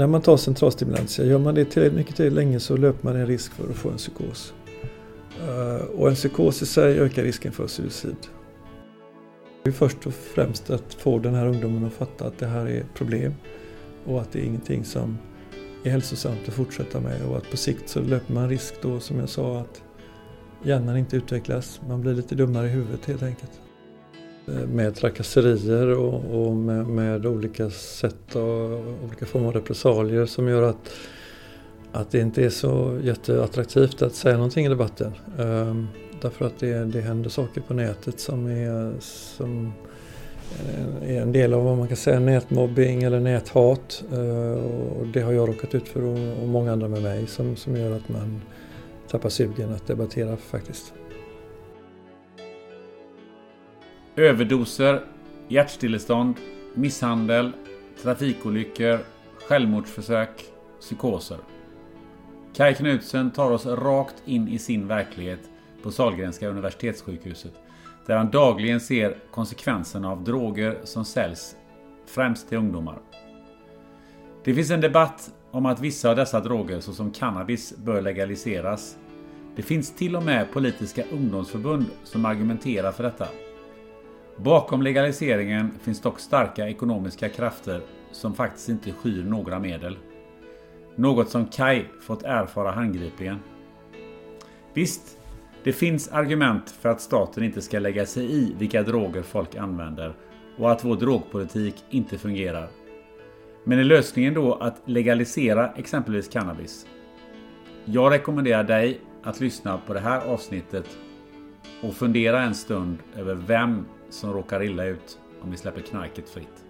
När man tar centralstimulantia, gör man det tillräckligt mycket till länge så löper man en risk för att få en psykos. Eh, och en psykos i sig ökar risken för suicid. Det är först och främst att få den här ungdomen att fatta att det här är ett problem och att det är ingenting som är hälsosamt att fortsätta med och att på sikt så löper man risk då som jag sa att hjärnan inte utvecklas. Man blir lite dummare i huvudet helt enkelt. Eh, med trakasserier och, och med, med, olika sätt och olika former av repressalier som gör att, att det inte är så jätteattraktivt att säga någonting i debatten. Um, därför att det, det händer saker på nätet som är, som eh, är en del av vad man kan säga nätmobbing eller näthat. Uh, och det har jag råkat ut för och, och många andra med mig som, som gör att man tappar sugen att debattera faktiskt. Överdoser, hjärtstillestånd, misshandel, trafikolyckor, självmordsförsök, psykoser. Kaj Knutsen tar oss rakt in i sin verklighet på Sahlgrenska universitetssjukhuset där han dagligen ser konsekvenserna av droger som säljs främst till ungdomar. Det finns en debatt om att vissa av dessa droger såsom cannabis bör legaliseras. Det finns till och med politiska ungdomsförbund som argumenterar för detta. Bakom legaliseringen finns dock starka ekonomiska krafter som faktiskt inte skyr några medel. Något som Kai fått erfara handgripligen. Visst, det finns argument för att staten inte ska lägga sig i vilka droger folk använder och att vår drogpolitik inte fungerar. Men är lösningen då att legalisera exempelvis cannabis? Jag rekommenderar dig att lyssna på det här avsnittet och fundera en stund över vem som råkar illa ut om vi släpper knarket fritt.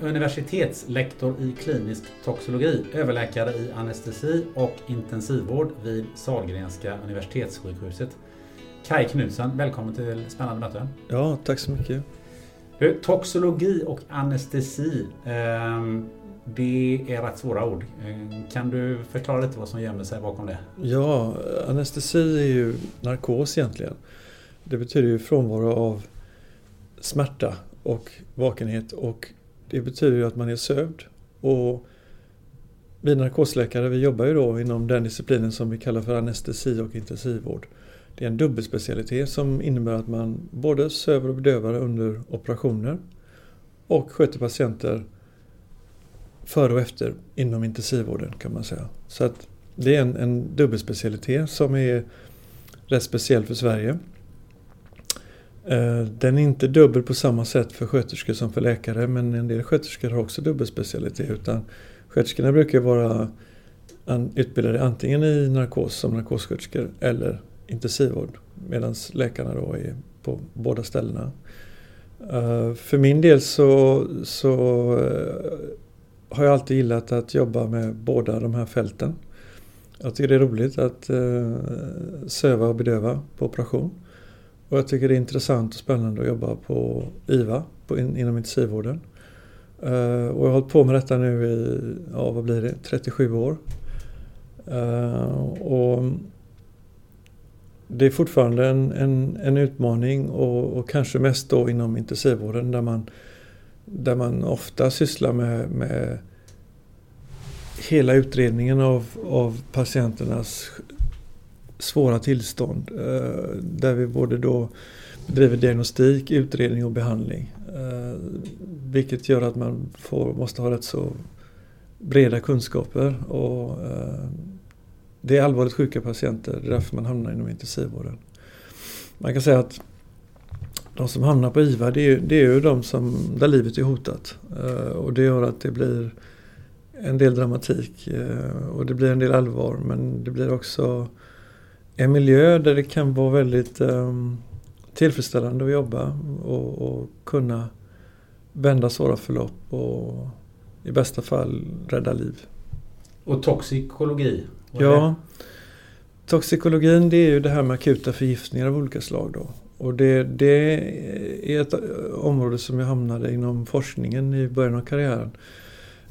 Universitetslektor i klinisk toxologi, överläkare i anestesi och intensivvård vid Sahlgrenska universitetssjukhuset. Kai Knutsen, välkommen till Spännande möte. Ja, tack så mycket. Toxologi och anestesi. Eh, det är rätt svåra ord. Ehm, kan du förklara lite vad som gömmer sig bakom det? Ja, anestesi är ju narkos egentligen. Det betyder ju frånvaro av smärta och vakenhet och det betyder ju att man är sövd. Och vi narkosläkare vi jobbar ju då inom den disciplinen som vi kallar för anestesi och intensivvård. Det är en dubbelspecialitet som innebär att man både söver och bedövar under operationer och sköter patienter före och efter inom intensivvården kan man säga. Så att det är en, en dubbelspecialitet som är rätt speciell för Sverige. Eh, den är inte dubbel på samma sätt för sköterskor som för läkare men en del sköterskor har också dubbelspecialitet. Utan sköterskorna brukar vara utbildade antingen i narkos som narkossköterskor eller intensivvård medan läkarna då är på båda ställena. Eh, för min del så, så eh, har jag alltid gillat att jobba med båda de här fälten. Jag tycker det är roligt att söva och bedöva på operation. Och jag tycker det är intressant och spännande att jobba på IVA, på in, inom intensivvården. Uh, och jag har hållit på med detta nu i, ja vad blir det, 37 år. Uh, och det är fortfarande en, en, en utmaning och, och, kanske mest då inom intensivvården där man, där man ofta sysslar med, med hela utredningen av, av patienternas svåra tillstånd eh, där vi både då bedriver diagnostik, utredning och behandling. Eh, vilket gör att man får, måste ha rätt så breda kunskaper. Och, eh, det är allvarligt sjuka patienter, det är därför man hamnar inom intensivvården. Man kan säga att de som hamnar på IVA det är, det är ju de som, där livet är hotat. Och det gör att det blir en del dramatik och det blir en del allvar men det blir också en miljö där det kan vara väldigt um, tillfredsställande att jobba och, och, kunna vända svåra förlopp och i bästa fall rädda liv. Och toxikologi? Ja, toxikologin det är ju det här med akuta förgiftningar av olika slag då. Och det, det är ett område som jag hamnade inom forskningen i början av karriären.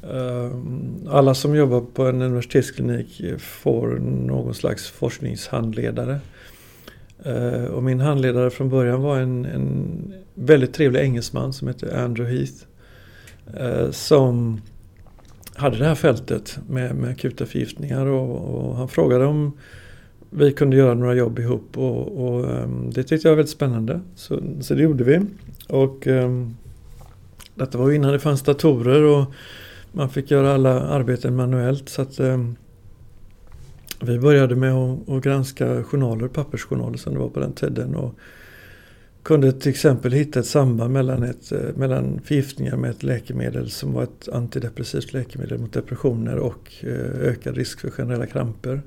Ehm, alla som jobbar på en universitetsklinik får någon slags forskningshandledare. Ehm, och min handledare från början var en, en väldigt trevlig engelsman som heter Andrew Heath. Eh, som hade det här fältet med, med akuta förgiftningar och, och, han frågade om vi kunde göra några jobb ihop och, och ehm, det tyckte jag var väldigt spännande. Så, så det gjorde vi. Och um, detta var innan det fanns datorer och man fick göra alla arbeten manuellt. Så att, eh, vi började med att, att, granska journaler, pappersjournaler som det var på den tiden. Och kunde till exempel hitta ett samband mellan, ett, eh, mellan förgiftningar med ett läkemedel som var ett antidepressivt läkemedel mot depressioner och eh, ökad risk för generella kramper.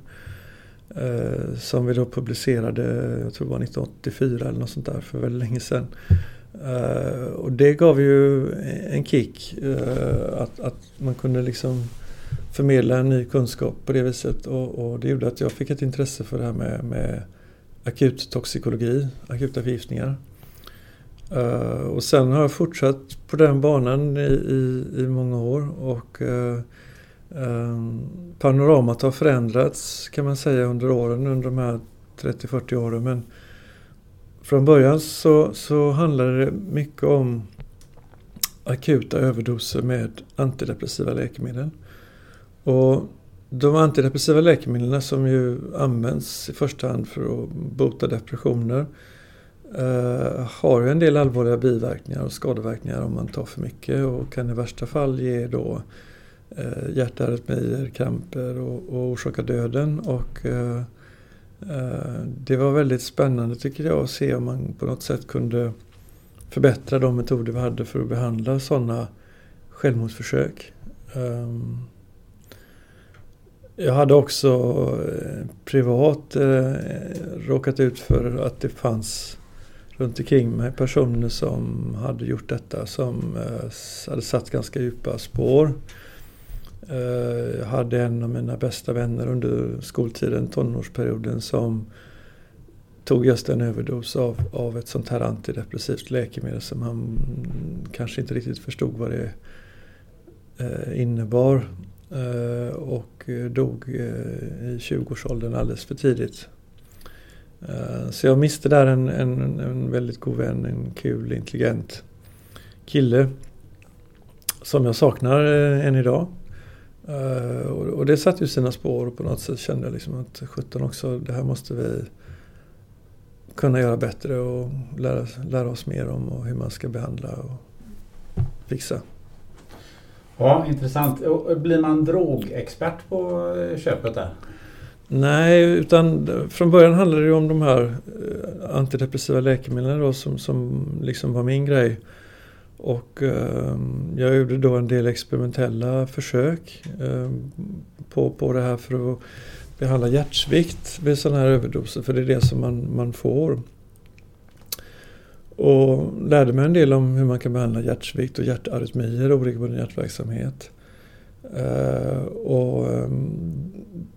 Eh, som vi då publicerade, jag tror det var 1984 eller något sånt där, för väldigt länge sedan. Uh, och det gav ju en kick. Uh, att, att man kunde liksom förmedla en ny kunskap på det viset. Och, och, det gjorde att jag fick ett intresse för det här med, med akut toxikologi, akuta förgiftningar. Uh, och sen har jag fortsatt på den banan i, i, i många år. Och ehm, panoramat har förändrats kan man säga under åren, under de här 30-40 åren. Men från början så, så handlade det mycket om akuta överdoser med antidepressiva läkemedel. Och de antidepressiva läkemedlen som ju används i första hand för att bota depressioner eh, har ju en del allvarliga biverkningar och skadeverkningar om man tar för mycket och kan i värsta fall ge då eh, hjärtarytmier, kramper och, och orsaka döden. Och, eh, Eh, det var väldigt spännande tycker jag att se om man på något sätt kunde förbättra de metoder vi hade för att behandla sådana självmordsförsök. Eh, jag hade också eh, privat råkat ut för att det fanns runt omkring mig personer som hade gjort detta som hade satt ganska djupa spår. Eh, jag hade en av mina bästa vänner under skoltiden, tonårsperioden, som tog just en överdos av, av ett sånt här antidepressivt läkemedel som han kanske inte riktigt förstod vad det eh, innebar. Eh, och dog i 20-årsåldern alldeles för tidigt. Så jag miste där en, en, en väldigt god vän, en kul, intelligent kille som jag saknar än idag. Uh, och, det satte ju sina spår och på något sätt kände jag liksom att 17 också, det här måste vi kunna göra bättre och lära, lära oss mer om och hur man ska behandla och fixa. Ja, intressant. Blir man drogexpert på eh, köpet där? Nej, utan från början handlade det om de här eh, antidepressiva läkemedlen då, som, som liksom var min grej. Och eh, jag gjorde då en del experimentella försök eh, på, på det här för att behandla hjärtsvikt vid sådana här överdoser, för det är det som man, man får. Och lärde mig en del om hur man kan behandla hjärtsvikt och hjärtarytmier och oregelbunden hjärtverksamhet. Eh, och ehm,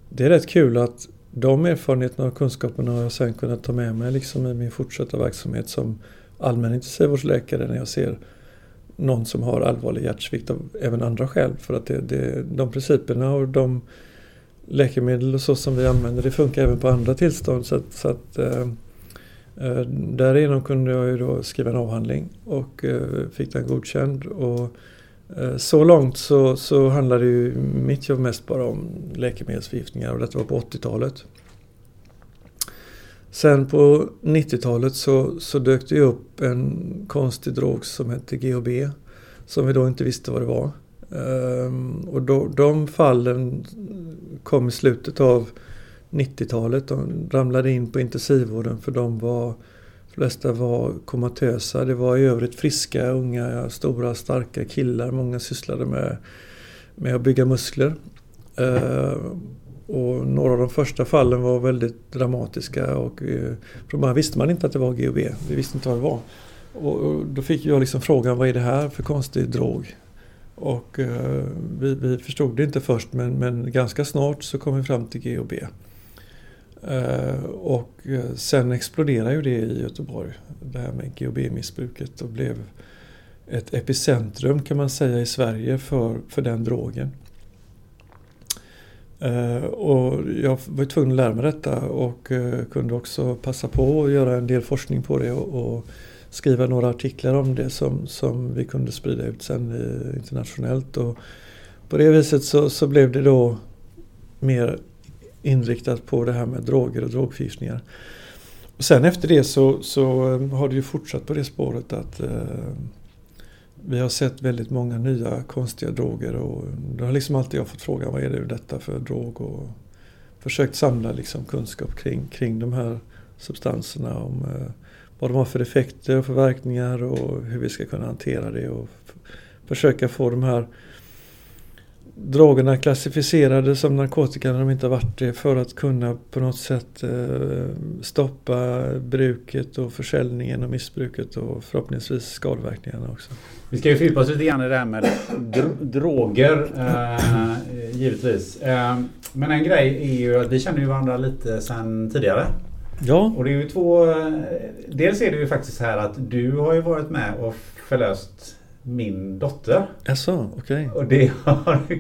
det är rätt kul att de erfarenheterna och kunskaperna har jag sen kunnat ta med mig liksom i min fortsatta verksamhet som allmän intensivvårdsläkare när jag ser någon som har allvarlig hjärtsvikt av även andra skäl. För att det, det, de principerna och de läkemedel och så som vi använder det funkar även på andra tillstånd. Så att, så att eh, eh därigenom kunde jag ju då skriva en avhandling och eh, fick den godkänd. Och, eh, så långt så, så handlade ju mitt jobb mest bara om läkemedelsförgiftningar och detta var på 80-talet. Sen på 90-talet så, så dök det upp en konstig drog som hette GHB. som vi då inte visste vad det var. Ehm, och då, de fallen kom i slutet av 90-talet. De ramlade in på intensivvården för de var flesta var komatösa. Det var i övrigt friska, unga, stora, starka killar. Många sysslade med, med att bygga muskler. Ehm, och några av de första fallen var väldigt dramatiska och eh, från början visste man inte att det var GHB. Vi visste inte vad det var. Och då fick jag liksom frågan, vad är det här för konstig drog? Och eh, vi, vi, förstod det inte först men, men, ganska snart så kom vi fram till GHB. Eh, och eh, sen exploderade ju det i Göteborg, det här med GHB-missbruket och blev ett epicentrum kan man säga i Sverige för, för den drogen. Eh, och jag var tvungen att lära mig detta och eh, kunde också passa på att göra en del forskning på det och, skriva några artiklar om det som, som vi kunde sprida ut sen eh, internationellt. Och på det viset så, så blev det då mer inriktat på det här med droger och drogförgiftningar. sen efter det så, så har det ju fortsatt på det spåret att vi har sett väldigt många nya konstiga droger och det har liksom alltid jag fått frågan vad är det detta för drog? Och försökt samla liksom kunskap kring, kring de här substanserna om eh, vad de har för effekter och förverkningar och hur vi ska kunna hantera det och försöka få de här drogerna klassificerade som narkotika när de inte har varit det för att kunna på något sätt eh, stoppa bruket och försäljningen och missbruket och förhoppningsvis skadeverkningarna också. Vi ska ju fördjupa oss lite grann i det här med dro droger eh, givetvis. Eh, men en grej är ju att vi känner ju varandra lite sedan tidigare. Ja. Och det är ju två... Eh, dels är det ju faktiskt så här att du har ju varit med och förlöst min dotter. Jaså, okej. Okay. Och det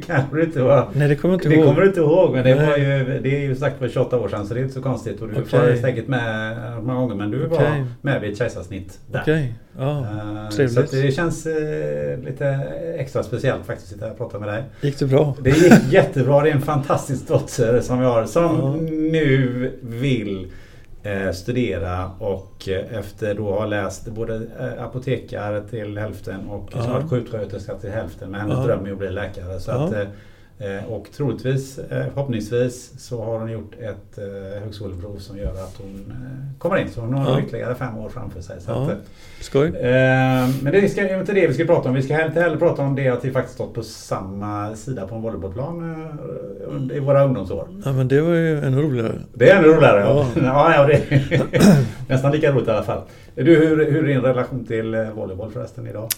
kanske du inte var... Nej, det kommer inte det ihåg. Det kommer du inte ihåg. Men det, var ju, det är ju sagt för 28 år sedan så det är inte så konstigt. Och du okay. var säkert med många gånger men du okay. var med vid ett kejsarsnitt där. Okej, okay. ja. Uh, trevligt. Så det känns uh, lite extra speciellt faktiskt att sitta här och prata med dig. Gick det bra? Det gick jättebra. Det är en fantastisk dotter som vi har som ja. nu vill studera och eh, efter då ha läst både eh, apotekare till hälften och snart sjuksköterska till hälften. Men hennes ja. dröm är att bli läkare. Så ja. att, och troligtvis, förhoppningsvis, så har hon gjort ett högskoleprov som gör att hon kommer in. Så hon har ja. ytterligare fem år framför sig. Så ja. att, Skoj. Men det ska inte det vi ska prata om. Vi ska inte heller prata om det att vi faktiskt stått på samma sida på en volleybollplan i våra ungdomsår. Ja men det var ju ännu roligare. Det är ännu roligare ja. ja, ja det är nästan lika roligt i alla fall. Du, hur, hur är din relation till volleyboll förresten idag?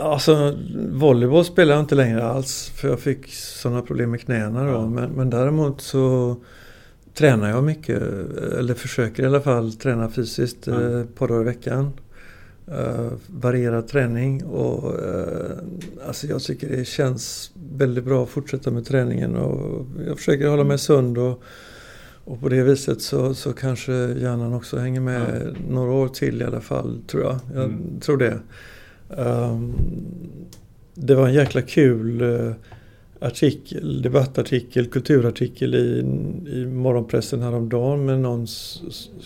Alltså volleyboll spelar jag inte längre alls för jag fick sådana problem med knäna då. Ja. Men, men däremot så tränar jag mycket, eller försöker i alla fall träna fysiskt ja. ett par dagar i veckan. Uh, varierad träning och uh, alltså jag tycker det känns väldigt bra att fortsätta med träningen och jag försöker hålla mig sund och, och på det viset så, så kanske hjärnan också hänger med ja. några år till i alla fall tror jag. Jag mm. tror det. Um, det var en jäkla kul uh, artikel, debattartikel, kulturartikel i, i morgonpressen häromdagen med någon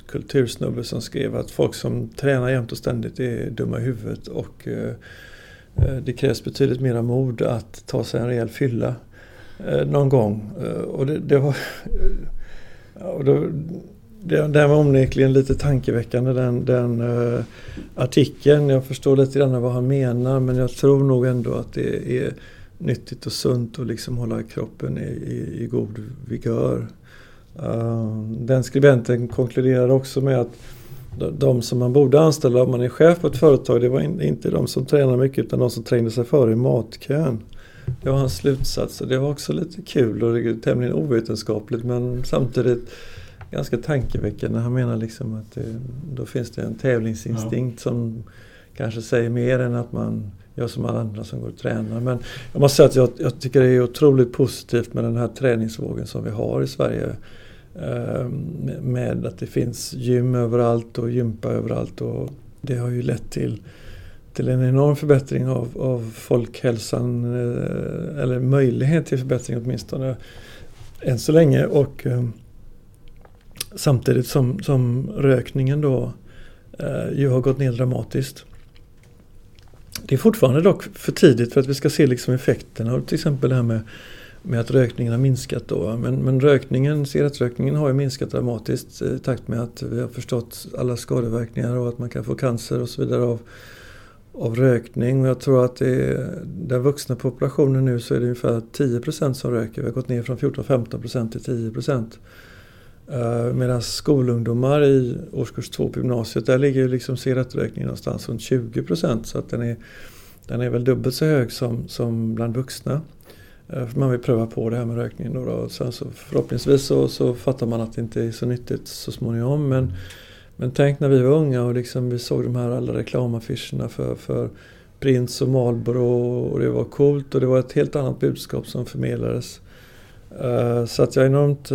kultursnubbe som skrev att folk som tränar jämt och ständigt är dumma i huvudet och eh, eh, det krävs betydligt mera mod att ta sig en rejäl fylla eh, någon gång. Eh, och det, det var... och då, den, den var onekligen lite tankeväckande den, den uh, artikeln. Jag förstår lite grann vad han menar men jag tror nog ändå att det är nyttigt och sunt att liksom hålla kroppen i, i, i god vigör. Uh, den skribenten konkluderar också med att de som man borde anställa om man är chef på ett företag det var inte de som tränar mycket utan de som trängde sig före i matkön. Det var hans slutsats och det var också lite kul och tämligen ovetenskapligt men samtidigt ganska tankeväckande. Han menar liksom att det, då finns det en tävlingsinstinkt ja. som kanske säger mer än att man jag som alla andra som går och tränar. Men jag måste säga att jag, jag, tycker det är otroligt positivt med den här träningsvågen som vi har i Sverige. Eh, med att det finns gym överallt och gympa överallt. Och det har ju lett till, till en enorm förbättring av, av folkhälsan. Eh, eller möjlighet till förbättring åtminstone än så länge. Och eh, samtidigt som, som rökningen då eh, ju har gått ner dramatiskt det är fortfarande dock för tidigt för att vi ska se liksom effekterna av till exempel det här med, med att rökningen har minskat. Då. Men, men rökningen, cigarettrökningen har ju minskat dramatiskt eh, i takt med att vi har förstått alla skadeverkningar och att man kan få cancer och så vidare av, av rökning. Och jag tror att i den vuxna populationen nu så är det ungefär 10% som röker. Vi har gått ner från 14-15% till 10 Eh, medan skolungdomar i årskurs 2 på gymnasiet, där ligger liksom cigarettrökningen någonstans runt 20 procent. Så att den är, den är väl dubbelt så hög som, som bland vuxna. Eh, för man vill pröva på det här med rökningen. Då, då. Sen så förhoppningsvis så, så fattar man att det inte är så nyttigt så småningom. Men, men tänk när vi var unga och liksom vi såg de här alla reklamaffischerna för, för Prince och Marlboro och det var coolt och det var ett helt annat budskap som förmedlades. Eh, så att jag är enormt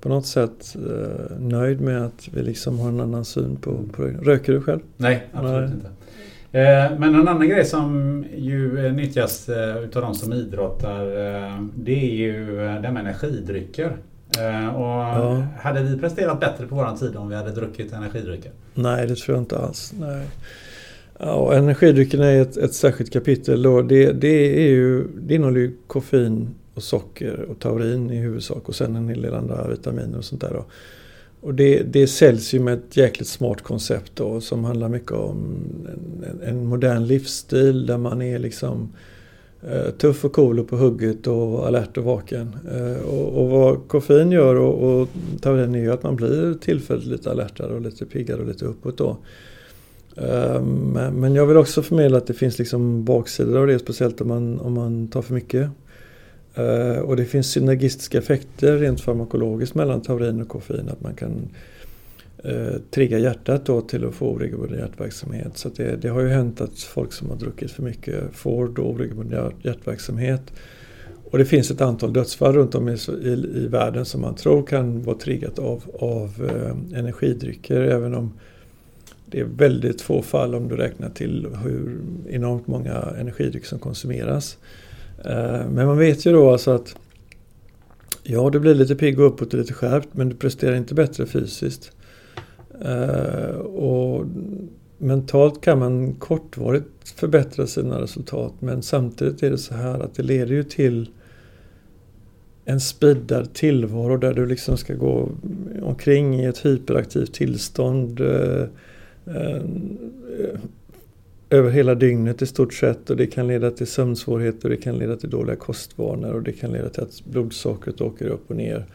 på något sätt eh, nöjd med att vi liksom har en annan syn på, på Röker du själv? Nej, absolut Nej. inte. Eh, men en annan grej som ju eh, nyttjas eh, utav de som idrottar det är ju det med energidrycker. Och ja. Hade vi presterat bättre på våran tid om vi hade druckit energidrycker? Nej, det tror jag inte alls. Nej. Ja, energidrycken är ett, ett särskilt kapitel. Då. Det, det, är ju, det innehåller ju koffein och socker och taurin i huvudsak och sen en hel del andra vitaminer och sånt där. Då. Och det, det säljs ju med ett jäkligt smart koncept då som handlar mycket om en, en modern livsstil där man är liksom eh, tuff och cool och på hugget och alert och vaken. Eh, och, och, vad koffein gör och, och taurin är ju att man blir tillfälligt lite alertare och lite piggare och lite uppåt då. Eh, men jag vill också förmedla att det finns liksom baksidor av det, speciellt om man, om man tar för mycket. Eh, och det finns synergistiska effekter rent farmakologiskt mellan taurin och koffein. Att man kan eh, trigga hjärtat då till att få oregelbunden hjärtverksamhet. Så det, det, har ju hänt att folk som har druckit för mycket får då oregelbunden hjärtverksamhet. Och det finns ett antal dödsfall runt om i, i, i världen som man tror kan vara triggat av, av eh, energidrycker. Även om det är väldigt få fall om du räknar till hur enormt många energidrycker som konsumeras. Eh, men man vet ju då alltså att Ja, du blir lite pigg och uppåt och lite skärpt men du presterar inte bättre fysiskt. Eh, och mentalt kan man kortvarigt förbättra sina resultat men samtidigt är det så här att det leder ju till en speedad tillvaro där du liksom ska gå omkring i ett hyperaktivt tillstånd. Eh, över hela dygnet i stort sett och det kan leda till sömnsvårigheter, det kan leda till dåliga kostvanor och det kan leda till att blodsockret åker upp och ner.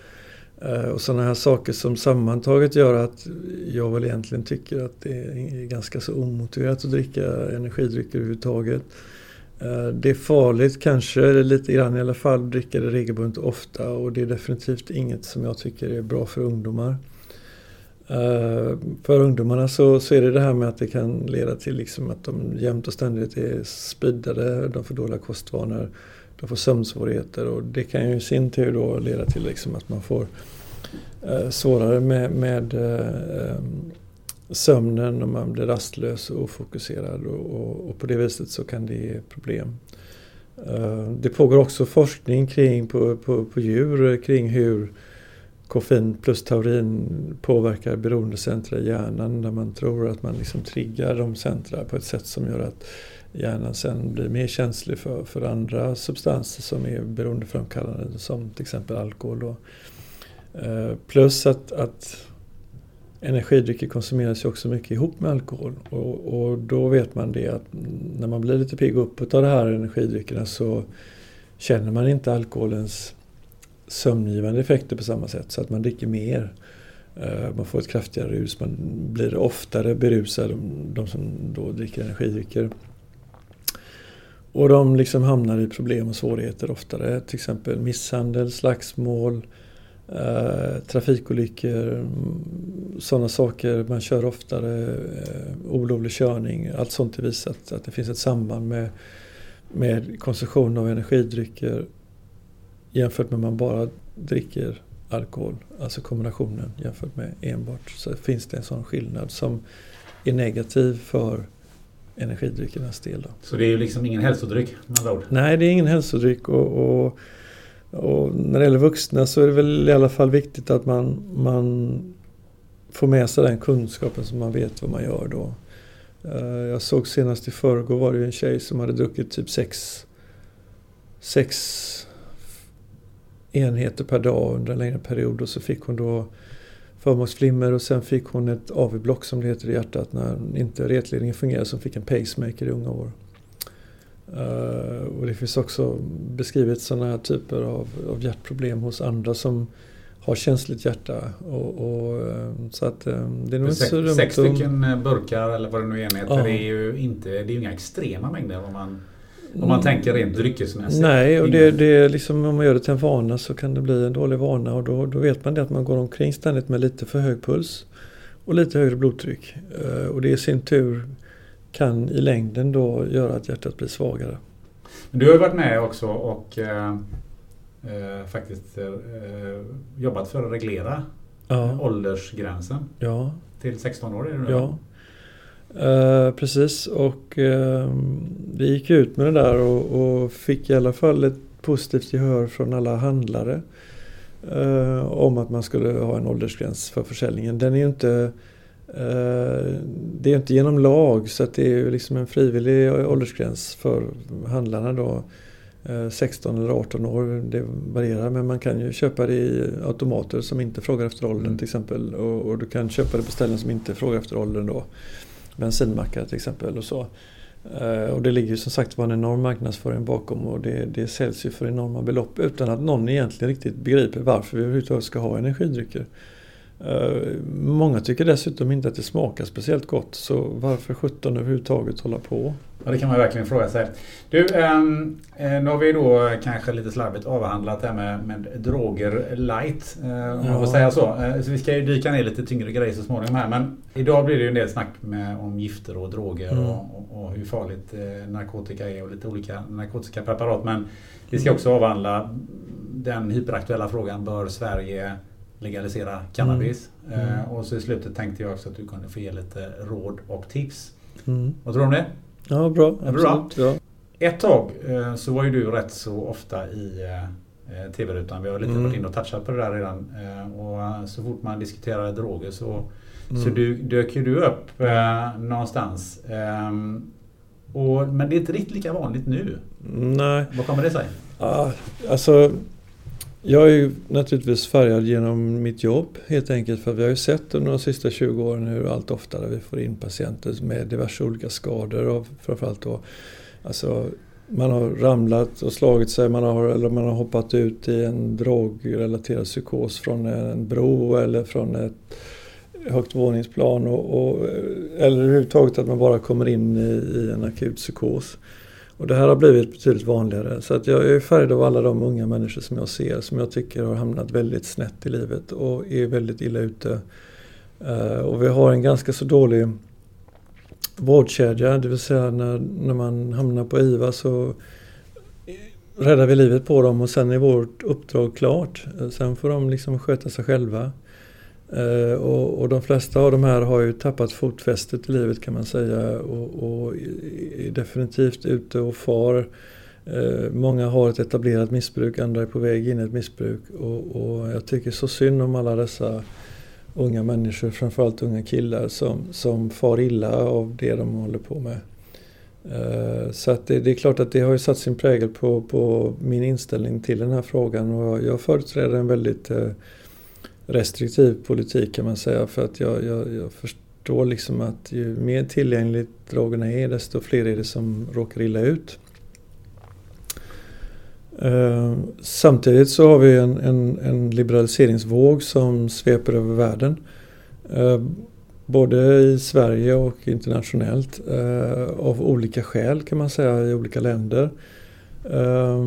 Eh, och sådana här saker som sammantaget gör att jag väl egentligen tycker att det är ganska så omotiverat att dricka energidrycker överhuvudtaget. Eh, det är farligt kanske, lite grann i alla fall, att dricka det regelbundet ofta och det är definitivt inget som jag tycker är bra för ungdomar. Eh, för ungdomarna så, så är det det här med att det kan leda till liksom att de jämt och ständigt är speedade, de får dåliga kostvanor, de får sömnsvårigheter och det kan ju i sin tur då leda till liksom att man får eh, svårare med, med eh, sömnen och man blir rastlös och ofokuserad och, och, och, på det viset så kan det ge problem. Eh, det pågår också forskning kring på, på, på djur kring hur koffein plus taurin påverkar beroendecentra i hjärnan där man tror att man liksom triggar de centra på ett sätt som gör att hjärnan sen blir mer känslig för, för andra substanser som är beroendeframkallande som till exempel alkohol. Då. Eh, plus att, att energidrycker konsumeras ju också mycket ihop med alkohol och, och då vet man det att när man blir lite pigg uppåt av de här energidryckerna så känner man inte alkoholens sömngivande effekter på samma sätt så att man dricker mer. Eh, man får ett kraftigare rus, man blir oftare berusad, de som då dricker energidrycker. Och de liksom hamnar i problem och svårigheter oftare, till exempel misshandel, slagsmål, eh, trafikolyckor, mm, sådana saker. Man kör oftare, eh, olovlig körning. Allt sånt är visat att det finns ett samband med, med konsumtion av energidrycker jämfört med om man bara dricker alkohol, alltså kombinationen jämfört med enbart, så finns det en sån skillnad som är negativ för energidryckernas del. Då. Så det är ju liksom ingen hälsodryck med andra ord? Nej, det är ingen hälsodryck och, och, och, när det gäller vuxna så är det väl i alla fall viktigt att man, man får med sig den kunskapen så man vet vad man gör då. Eh, jag såg senast i förrgår var det en tjej som hade druckit typ sex, sex enheter per dag under en längre period och så fick hon då förmaksflimmer och sen fick hon ett AV-block som det heter i hjärtat när inte retledningen fungerade som fick en pacemaker i unga år. Uh, och det finns också beskrivet sådana här typer av, av hjärtproblem hos andra som har känsligt hjärta. Och, och eh, så att eh, det är nog inte så Sex stycken burkar eller vad det nu är enheter. Ja. Det är ju inte, det är inga extrema mängder om man, om man tänker rent dryckesmässigt. Nej, och det, det är liksom, om man gör det till en vana så kan det bli en dålig vana och då, då vet man det att man går omkring ständigt med lite för hög puls och lite högre blodtryck. Eh, Och det i sin tur kan i längden då göra att hjärtat blir svagare. Men Du har varit med också och eh, eh, faktiskt eh, jobbat för att reglera Ja, åldersgränsen ja, till 16 år. Är det nu? ja. Eh, precis, och eh, vi gick ut med det där och, och fick i alla fall ett positivt gehör från alla handlare eh, om att man skulle ha en åldersgräns för försäljningen. Den är ju inte det är inte genom lag så att det är ju liksom en frivillig åldersgräns för handlarna då. Eh, 16 eller 18 år, det varierar men man kan ju köpa det i automater som inte frågar efter åldern Mm. till exempel. Och, och du kan köpa det på ställen som inte frågar efter åldern då. Bensinmackar till exempel och så. Eh, och det ligger ju som sagt var en enorm marknadsföring bakom och det, det säljs ju för enorma belopp utan att någon egentligen riktigt begriper varför vi överhuvudtaget ska ha energidrycker. Eh, Många tycker dessutom inte att det smakar speciellt gott så varför 17 överhuvudtaget hålla på? Ja, det kan man verkligen fråga sig. Du, ehm, eh, nu har vi då kanske lite slarvigt avhandlat det här med, med droger light. Eh, om man Ja. får säga så. Så vi ska ju dyka ner lite tyngre grejer så småningom här. Men idag blir det ju en del snack med, om gifter och droger Mm. och, och, och hur farligt narkotika är och lite olika narkotiska preparat. Men vi ska Mm. också avhandla den hyperaktuella frågan. Bör Sverige legalisera cannabis? Mm. Eh, och så i slutet tänkte jag också att du kunde få ge lite råd och tips. Mm. Vad tror du om det? Ja, bra. Bra. Absolut. Ja. Ett tag eh, så var ju du rätt så ofta i eh, TV-rutan. Vi har lite Mm. varit inne och touchat på det där redan. Och så fort man diskuterar droger så, så Mm. du, dök ju du upp eh, någonstans. Ehm, och, men det är inte riktigt lika vanligt nu. Nej, Vad kommer det sig? Ja, alltså jag är ju naturligtvis färgad genom mitt jobb helt enkelt för vi har ju sett under de sista 20 åren hur allt oftare vi får in patienter med diverse olika skador och framförallt då alltså man har ramlat och slagit sig man har, eller man har hoppat ut i en drogrelaterad psykos från en bro eller från ett högt våningsplan och, och, eller överhuvudtaget att man bara kommer in i, i en akut psykos. Och det här har blivit betydligt vanligare. Så att jag är färgad av alla de unga människor som jag ser som jag tycker har hamnat väldigt snett i livet och är väldigt illa ute. Eh, och vi har en ganska så dålig vårdkedja, det vill säga när, när man hamnar på IVA så räddar vi livet på dem och sen är vårt uppdrag klart. Eh, sen får de liksom sköta sig själva. Eh, och, och de flesta av de här har ju tappat fotfästet i livet kan man säga och, och är definitivt ute och far. Eh, många har ett etablerat missbruk, andra är på väg in i ett missbruk och, och jag tycker så synd om alla dessa unga människor, framförallt unga killar som, som far illa av det de håller på med. Eh, så att det, det är klart att det har ju satt sin prägel på, på min inställning till den här frågan och jag företräder en väldigt eh, restriktiv politik kan man säga för att jag, jag, jag förstår liksom att ju mer tillgängligt drogerna är desto fler är det som råkar illa ut. Eh, Samtidigt så har vi en, en, en liberaliseringsvåg som sveper över världen. Eh, Både i Sverige och internationellt eh, av olika skäl kan man säga i olika länder. Eh,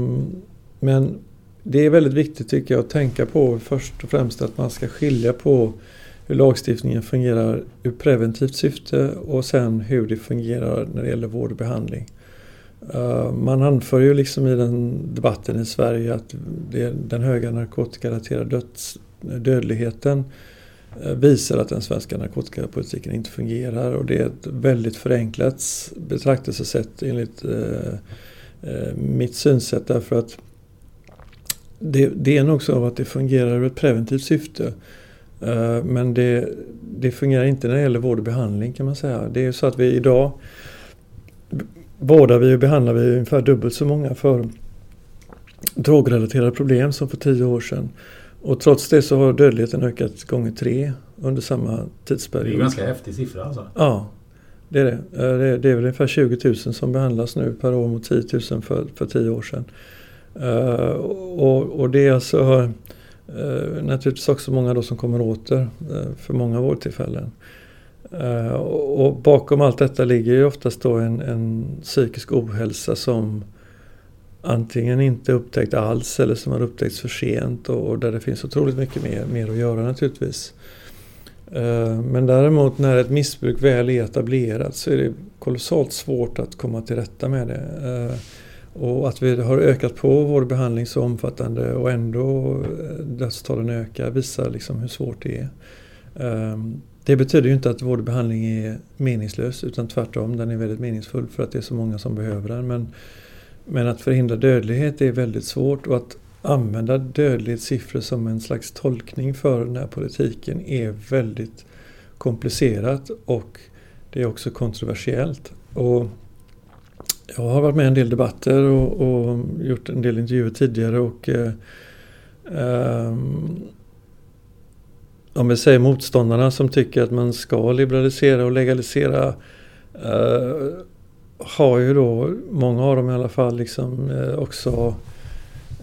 men det är väldigt viktigt tycker jag att tänka på först och främst att man ska skilja på hur lagstiftningen fungerar ur preventivt syfte och sen hur det fungerar när det gäller vård och behandling. Eh, man anför ju liksom i den debatten i Sverige att det, den höga narkotikarelaterade döds, dödligheten eh, visar att den svenska narkotikapolitiken inte fungerar och det är ett väldigt förenklat betraktelsesätt enligt eh, eh, mitt synsätt därför att det, det är nog så att det fungerar ur ett preventivt syfte. Eh, men det, det fungerar inte när det gäller vård och behandling kan man säga. Det är så att vi idag vårdar vi och behandlar vi ungefär dubbelt så många för drogrelaterade problem som för tio år sedan. Och trots det så har dödligheten ökat gånger tre under samma tidsperiod. Det är en ganska häftig siffra alltså. Ja, det är det. Eh, det är väl ungefär 20 000 som behandlas nu per år mot 10 000 för, för tio år sedan. Uh, och, och, det är alltså uh, eh, naturligtvis också många då som kommer åter uh, för många vårdtillfällen. Och, och, bakom allt detta ligger ju oftast då en, en psykisk ohälsa som antingen inte upptäckt alls eller som har upptäckts för sent och, och där det finns otroligt mycket mer, mer att göra naturligtvis. Men däremot när ett missbruk väl är etablerat så är det kolossalt svårt att komma till rätta med det. Och att vi har ökat på vår behandling så omfattande och ändå eh, dödstalen ökar visar liksom hur svårt det är. Ehm, det betyder ju inte att vård och behandling är meningslös utan tvärtom, den är väldigt meningsfull för att det är så många som behöver den. Men, men att förhindra dödlighet är väldigt svårt och att använda dödlighetssiffror som en slags tolkning för den här politiken är väldigt komplicerat och det är också kontroversiellt. Och jag har varit med i en del debatter och, och gjort en del intervjuer tidigare och eh, eh, om vi säger motståndarna som tycker att man ska liberalisera och legalisera eh, har ju då, många av dem i alla fall, liksom eh, också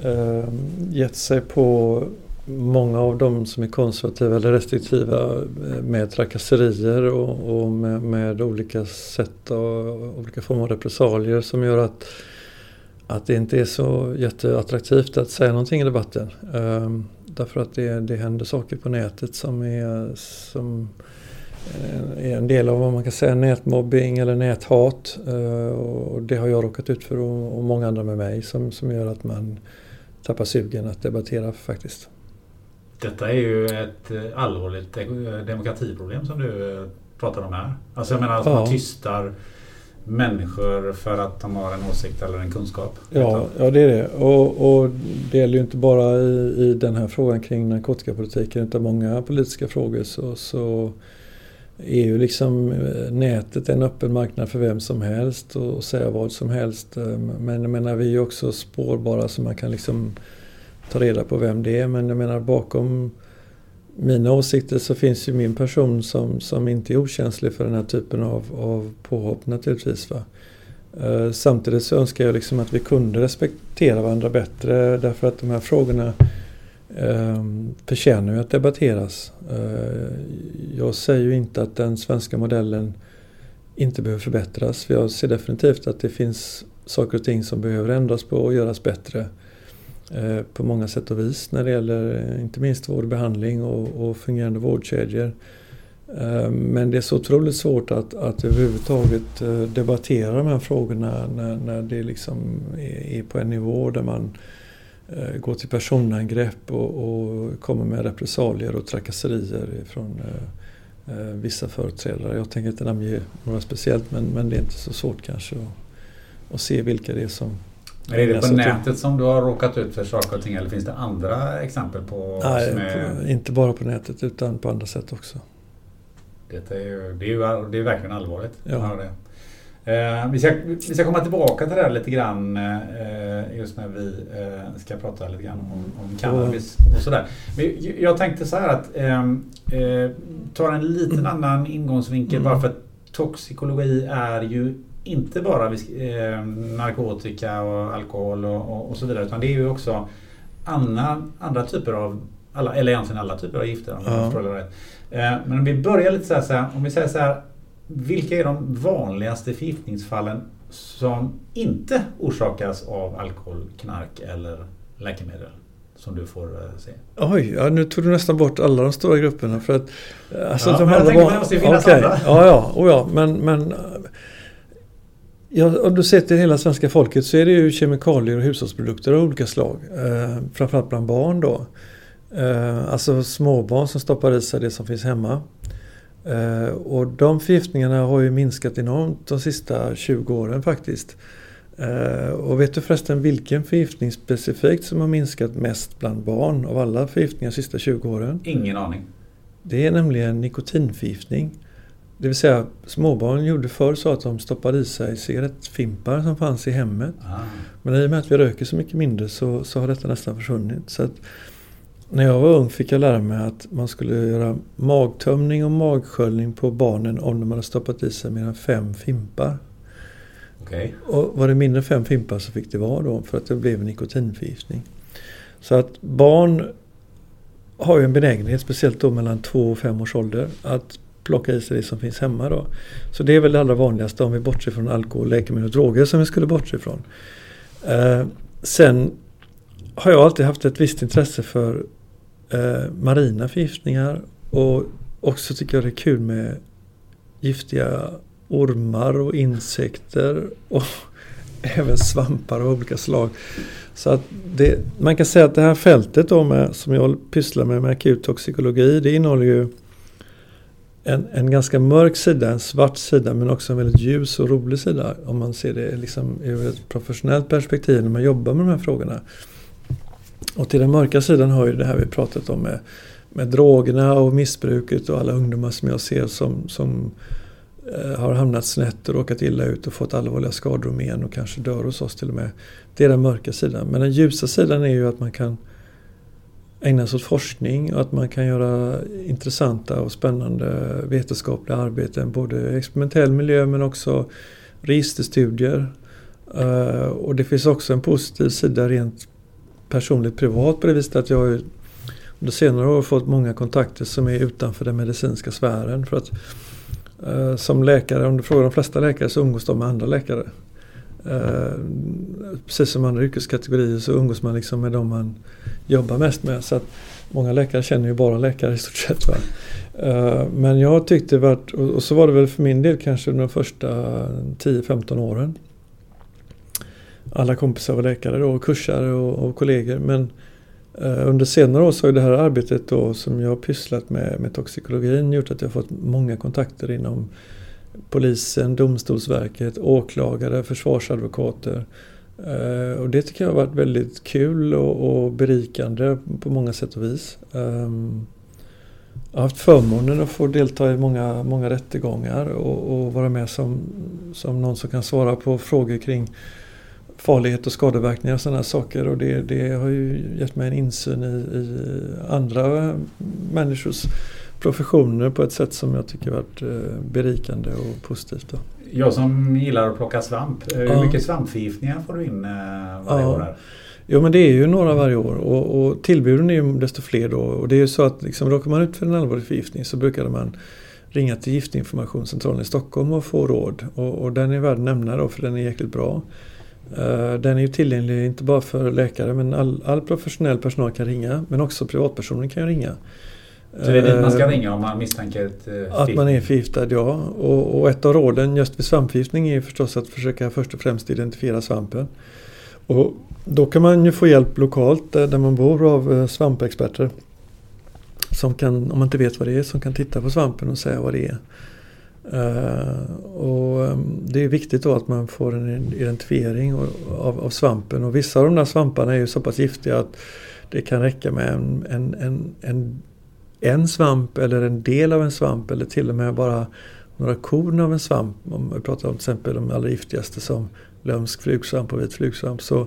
eh, gett sig på många av dem som är konservativa eller restriktiva eh, med trakasserier och, och med, med, olika sätt och olika former av repressalier som gör att, att det inte är så jätteattraktivt att säga någonting i debatten. Um, därför att det, det händer saker på nätet som är, som eh, är en del av vad man kan säga nätmobbing eller näthat. Uh, och det har jag råkat ut för och, och många andra med mig som, som gör att man tappar sugen att debattera faktiskt. Detta är ju ett eh, allvarligt demokratiproblem som du eh, pratar om här. Alltså jag menar att ja. man tystar människor för att de har en åsikt eller en kunskap. Ja, ja det är det. Och, och det gäller ju inte bara i, i den här frågan kring narkotikapolitiken utan många politiska frågor så, så är ju liksom eh, nätet en öppen marknad för vem som helst och säga vad som helst. Men jag menar vi är ju också spårbara så man kan liksom ta reda på vem det är. Men jag menar bakom mina åsikter så finns ju min person som, som inte är okänslig för den här typen av, av påhopp naturligtvis. Va? Eh, samtidigt så önskar jag liksom att vi kunde respektera varandra bättre därför att de här frågorna eh, förtjänar ju att debatteras. Eh, jag säger ju inte att den svenska modellen inte behöver förbättras. För jag ser definitivt att det finns saker och ting som behöver ändras på och göras bättre. Eh, på många sätt och vis när det gäller eh, inte minst vård och behandling och, och fungerande vårdkedjor. Eh, men det är så otroligt svårt att, att överhuvudtaget debattera de här frågorna när, när det liksom är, är på en nivå där man går till personangrepp och, och kommer med repressalier och trakasserier från vissa företrädare. Jag tänker inte namnge några speciellt men, men det är inte så svårt kanske att, att se vilka det är som men är det på nätet som du har råkat ut för saker och ting eller finns det andra exempel på? Nej, är... inte bara på nätet utan på andra sätt också. Det är ju, det är ju det är verkligen allvarligt. Ja. Eh, vi, ska, vi ska komma tillbaka till det här lite grann eh, just när vi eh, ska prata lite grann om, om cannabis och sådär. Men jag tänkte så här att ehm, eh, ta en liten annan ingångsvinkel mm. bara för att toxikologi är ju inte bara eh, narkotika och alkohol och, och, och, så vidare utan det är ju också andra, andra typer av, alla, eller egentligen alla typer av gifter om ja. jag rätt. Eh, men om vi börjar lite så här, så här, om vi säger så här, vilka är de vanligaste förgiftningsfallen som inte orsakas av alkohol, knark eller läkemedel? Som du får uh, se. Oj, ja, nu tog du nästan bort alla de stora grupperna. För att, alltså, ja, de men jag tänker att det måste finnas okay. andra. Ja, ja, oh, ja men, men Ja, om du ser till hela svenska folket så är det ju kemikalier och hushållsprodukter av olika slag. Eh, framförallt bland barn då. Eh, alltså småbarn som stoppar i sig det som finns hemma. Eh, och de förgiftningarna har ju minskat enormt de sista 20 åren faktiskt. Eh, och vet du förresten vilken förgiftning specifikt som har minskat mest bland barn av alla förgiftningar de sista 20 åren? Ingen aning. Det är nämligen nikotinförgiftning. Det vill säga småbarn gjorde förr så att de stoppade i sig cigarettfimpar som fanns i hemmet. Ah. Men i och med att vi röker så mycket mindre så, så har detta nästan försvunnit. Så när jag var ung fick jag lära mig att man skulle göra magtömning och magsköljning på barnen om de hade stoppat i sig mer än fem fimpar. Okej. Och var det mindre än fem fimpar så fick det vara då för att det blev nikotinförgiftning. Så att barn har ju en benägenhet, speciellt då mellan två och fem års ålder, att plocka i sig det som finns hemma då. Så det är väl det allra vanligaste om vi bortser från alkohol, läkemedel och droger som vi skulle bortse ifrån. Eh, sen har jag alltid haft ett visst intresse för eh, marina förgiftningar och också tycker jag det är kul med giftiga ormar och insekter och även svampar av olika slag. Så att det, man kan säga att det här fältet då med, som jag pysslar med, med akut toxikologi, det innehåller ju en, en ganska mörk sida, en svart sida men också en väldigt ljus och rolig sida om man ser det liksom ur ett professionellt perspektiv när man jobbar med de här frågorna. Och till den mörka sidan har ju det här vi pratat om med, med drogerna och missbruket och alla ungdomar som jag ser som, som eh, har hamnat snett och råkat illa ut och fått allvarliga skador och men och kanske dör hos oss till och med. Det är den mörka sidan. Men den ljusa sidan är ju att man kan ägna sig åt forskning och att man kan göra intressanta och spännande vetenskapliga arbeten. Både i experimentell miljö men också registerstudier. Eh, och det finns också en positiv sida rent personligt privat på det viset att jag under senare år fått många kontakter som är utanför den medicinska sfären. För att eh, som läkare, om du frågar de flesta läkare så umgås de med andra läkare. Eh, precis som andra yrkeskategorier så umgås man liksom med de man jobbar mest med. Så att många läkare känner ju bara läkare i stort sett. Va? Eh, men jag tyckte vart, och, så var det väl för min del kanske de första 10-15 åren. Alla kompisar var läkare då, och kursare och, och kollegor. Men eh, under senare år så har det här arbetet då som jag har pysslat med, med toxikologin gjort att jag fått många kontakter inom polisen, domstolsverket, åklagare, försvarsadvokater. Eh, och det tycker jag har varit väldigt kul och, berikande på många sätt och vis. Ehm, jag har haft förmånen att få delta i många, många rättegångar och, och, vara med som, som någon som kan svara på frågor kring farlighet och skadeverkningar och sådana saker. Och det, det har ju gett mig en insyn i, i andra människors professioner på ett sätt som jag tycker varit eh, berikande och positivt. Då. Jag som gillar att plocka svamp. Eh, hur Ja. mycket svampförgiftningar får du in eh, varje Ja. år? Här? Jo men det är ju några varje år och, och tillbuden är ju desto fler då. Och det är ju så att liksom, råkar man ut för en allvarlig förgiftning så brukar man ringa till Giftinformationscentralen i Stockholm och få råd. Och, och den är värd att nämna då för den är jäkligt bra. Eh, den är ju tillgänglig inte bara för läkare men all, all professionell personal kan ringa. Men också privatpersoner kan ju ringa. Så det är dit man ska Eh, ringa om man misstänker ett eh, Att man är förgiftad, ja. Och, och ett av råden just vid svampförgiftning är förstås att försöka först och främst identifiera svampen. Och då kan man ju få hjälp lokalt där, där man bor av eh, svampexperter. Som kan, om man inte vet vad det är, som kan titta på svampen och säga vad det är. Eh, och eh, det är viktigt då att man får en identifiering av, av, av svampen. Och vissa av de där svamparna är ju så pass giftiga att det kan räcka med en, en, en, en en svamp eller en del av en svamp eller till och med bara några korn av en svamp. Om vi pratar om till exempel de allra giftigaste som lömsk flugsvamp och vit flugsvamp. Så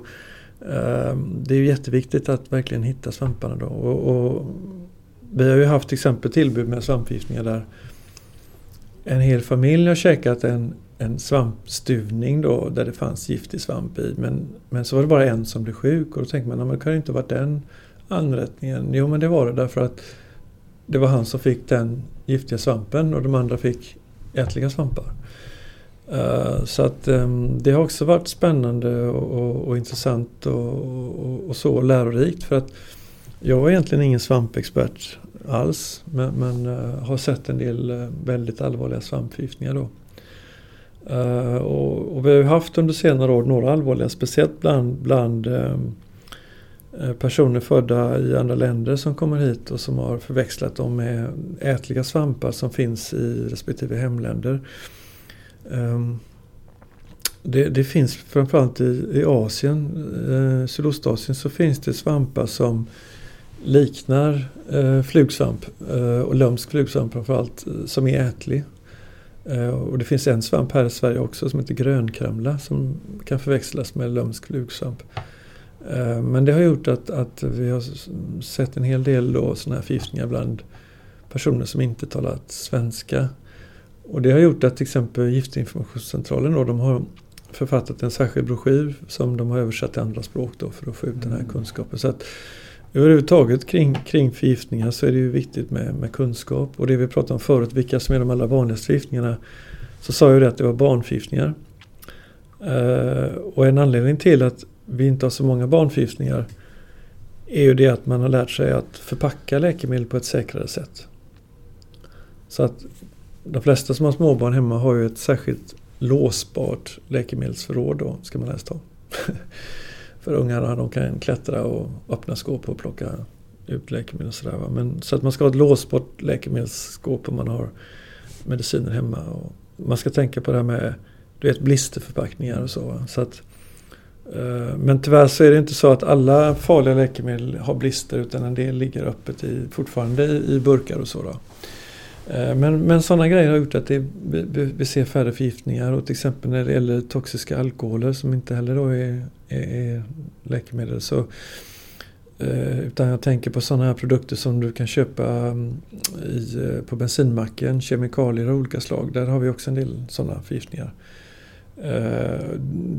eh, det är ju jätteviktigt att verkligen hitta svamparna då. Och, och vi har ju haft till exempel tillbud med svampförgiftningar där en hel familj har käkat en, en svampstuvning då där det fanns giftig svamp i. Men, men så var det bara en som blev sjuk och då tänkte man att det kan ju inte ha varit den anrättningen. Jo men det var det därför att det var han som fick den giftiga svampen och de andra fick ätliga svampar. Uh, så att um, det har också varit spännande och, och, och intressant och, och, och så lärorikt för att jag var egentligen ingen svampexpert alls men, men uh, har sett en del uh, väldigt allvarliga svampförgiftningar då. Och, och vi har haft under senare år några allvarliga, speciellt bland, bland um, Eh, personer födda i andra länder som kommer hit och som har förväxlat dem med ätliga svampar som finns i respektive hemländer. Ehm, det, det finns framförallt i, i Asien, eh, Sydostasien, så finns det svampar som liknar eh, flugsvamp eh, och lömsk flugsvamp framförallt eh, som är ätlig. Eh, och det finns en svamp här i Sverige också som heter grönkramla som kan förväxlas med lömsk flugsvamp. Eh, men det har gjort att, att vi har sett en hel del då sådana här förgiftningar bland personer som inte talat svenska. Och det har gjort att till exempel Giftinformationscentralen då, de har författat en särskild broschyr som de har översatt till andra språk då för att få ut mm. den här mm. kunskapen. Så att överhuvudtaget kring, kring förgiftningar så är det ju viktigt med, med kunskap. Och det vi pratade om förut, vilka som är de allra vanligaste förgiftningarna. Så sa jag det att det var barnförgiftningar. Uh, och en anledning till att vi inte har så många barnförgiftningar är ju det att man har lärt sig att förpacka läkemedel på ett säkrare sätt. Så att de flesta som har småbarn hemma har ju ett särskilt låsbart läkemedelsförråd då, ska man helst ha. För ungarna de kan klättra och öppna skåp och plocka ut läkemedel och sådär. Men, så att man ska ha ett låsbart läkemedelsskåp om man har mediciner hemma. Och man ska tänka på det här med du vet, blisterförpackningar och så. så att, eh, Eh, men tyvärr så är det inte så att alla farliga läkemedel har blister utan en del ligger öppet i, fortfarande i burkar och så. Då. Eh, men, men sådana grejer har gjort att det, vi, vi, ser färre förgiftningar och till exempel när det gäller toxiska alkoholer som inte heller då är, är, är läkemedel. Så, eh, utan jag tänker på sådana här produkter som du kan köpa mm, i, på bensinmacken, kemikalier av olika slag. Där har vi också en del sådana förgiftningar.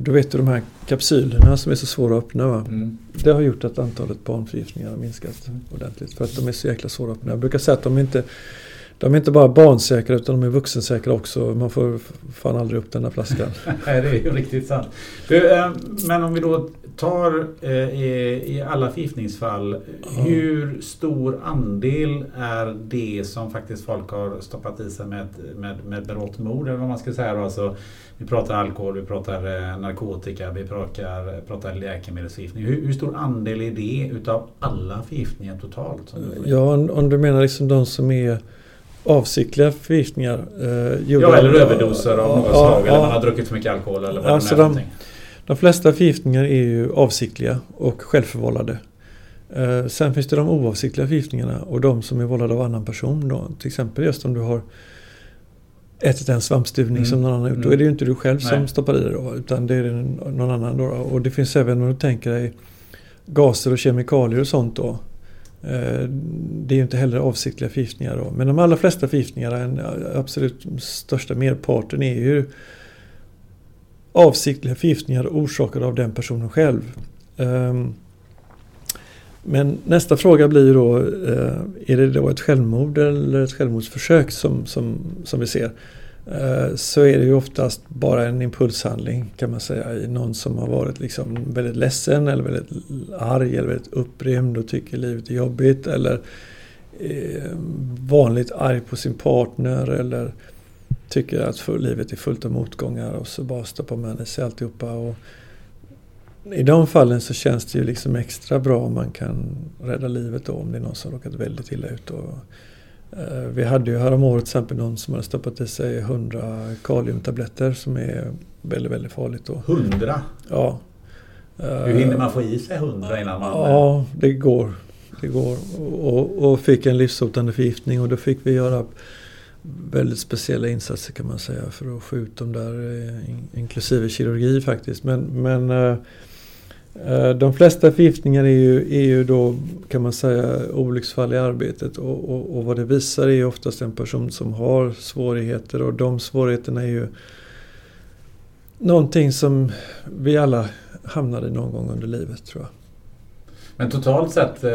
Då vet du de här kapsylerna som är så svåra att öppna. Mm. Det har gjort att antalet barnförgiftningar har minskat ordentligt. För att de är så jäkla svåra att öppna. Jag brukar säga att de inte de är inte bara barnsäkra utan de är vuxensäkra också. Man får fan aldrig upp den där flaskan. Nej, det är ju riktigt sant. Du, eh, men om vi då tar eh, i alla förgiftningsfall. Ja. Hur stor andel är det som faktiskt folk har stoppat i sig med, med, med berått mod? Eller vad man ska säga. Alltså, vi pratar alkohol, vi pratar eh, narkotika, vi pratar, pratar läkemedelsförgiftning. Hur, hur, stor andel är det utav alla förgiftningar totalt? Ja, om du menar liksom de som är avsiktliga förgiftningar. Eh, ja, eller överdoser av något slag. Eller man har druckit för mycket alkohol eller vad alltså det är de, flesta förgiftningar är ju avsiktliga och självförvållade. Eh, sen finns det de oavsiktliga förgiftningarna och de som är vållade av annan person. Då. Till exempel just om du har ätit en svampstuvning mm. som någon annan har gjort. Mm. Då är det ju inte du själv Nej. som stoppar i det då, utan det är någon annan. Då. Och det finns även om du tänker dig gaser och kemikalier och sånt då. Eh, det är ju inte heller avsiktliga förgiftningar då. Men de allra flesta förgiftningarna, den absolut största merparten är ju avsiktliga förgiftningar orsakade av den personen själv. Ehm, men nästa fråga blir då, eh, är det då ett självmord eller ett självmordsförsök som, som, som vi ser? Eh, så är det ju oftast bara en impulshandling kan man säga i någon som har varit liksom väldigt ledsen eller väldigt arg eller väldigt upprymd och tycker livet är jobbigt eller eh, vanligt arg på sin partner eller tycker att livet är fullt av motgångar och så bara stoppar man i sig alltihopa. Och I de fallen så känns det ju liksom extra bra om man kan rädda livet då om det är någon som råkat väldigt illa ut. Och, Eh, vi hade ju häromåret till exempel någon som hade stoppat i sig 100 kaliumtabletter som är väldigt, väldigt farligt. Då. 100? Ja. Hur hinner man få i sig 100 innan man... Ja, det går. Det går. Och, och fick en livshotande förgiftning och då fick vi göra väldigt speciella insatser kan man säga för att få ut dem där, eh, inklusive kirurgi faktiskt. Men, men eh, eh, de flesta förgiftningar är ju, är ju då kan man säga olycksfall i arbetet och, och, och, vad det visar är oftast en person som har svårigheter och de svårigheterna är ju någonting som vi alla hamnar i någon gång under livet tror jag. Men totalt sett eh,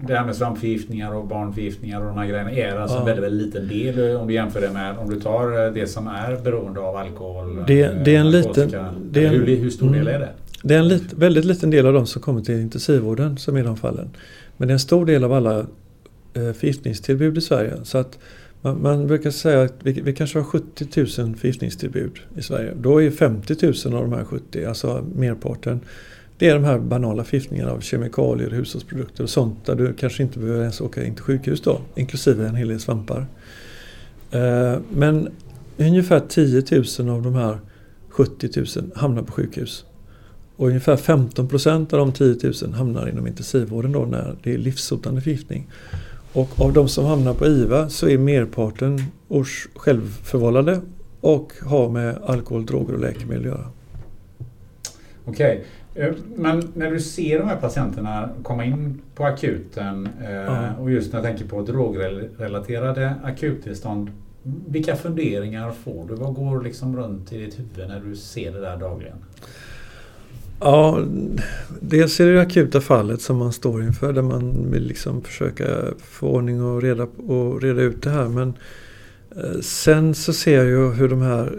det här med svampförgiftningar och barnförgiftningar och de här grejerna är alltså ja. en väldigt, väldigt liten del om du jämför det med om du tar det som är beroende av alkohol. Det, det är en liten... Det är en, hur, hur stor del mm. är det? Det är en lit, väldigt liten del av de som kommer till intensivvården som är de fallen. Men det är en stor del av alla eh, förgiftningstillbud i Sverige. Så att man, man brukar säga att vi, vi, kanske har 70 000 förgiftningstillbud i Sverige. Då är 50 000 av de här 70, alltså merparten, det är de här banala förgiftningarna av kemikalier, hushållsprodukter och sånt där du kanske inte behöver ens åka in till sjukhus då, inklusive en hel del svampar. Eh, men ungefär 10 000 av de här 70 000 hamnar på sjukhus. Och ungefär 15 procent av de 10 000 hamnar inom intensivvården då när det är livshotande förgiftning. Och av de som hamnar på IVA så är merparten års självförvållade och har med alkohol, droger och läkemedel att göra. Okej, men när du ser de här patienterna komma in på akuten eh, ja. och just när jag tänker på drogrelaterade akuttillstånd. Vilka funderingar får du? Vad går liksom runt i ditt huvud när du ser det där dagligen? Ja, dels är det akuta fallet som man står inför där man vill liksom försöka få ordning och reda, och reda ut det här. Men eh, sen så ser jag ju hur de här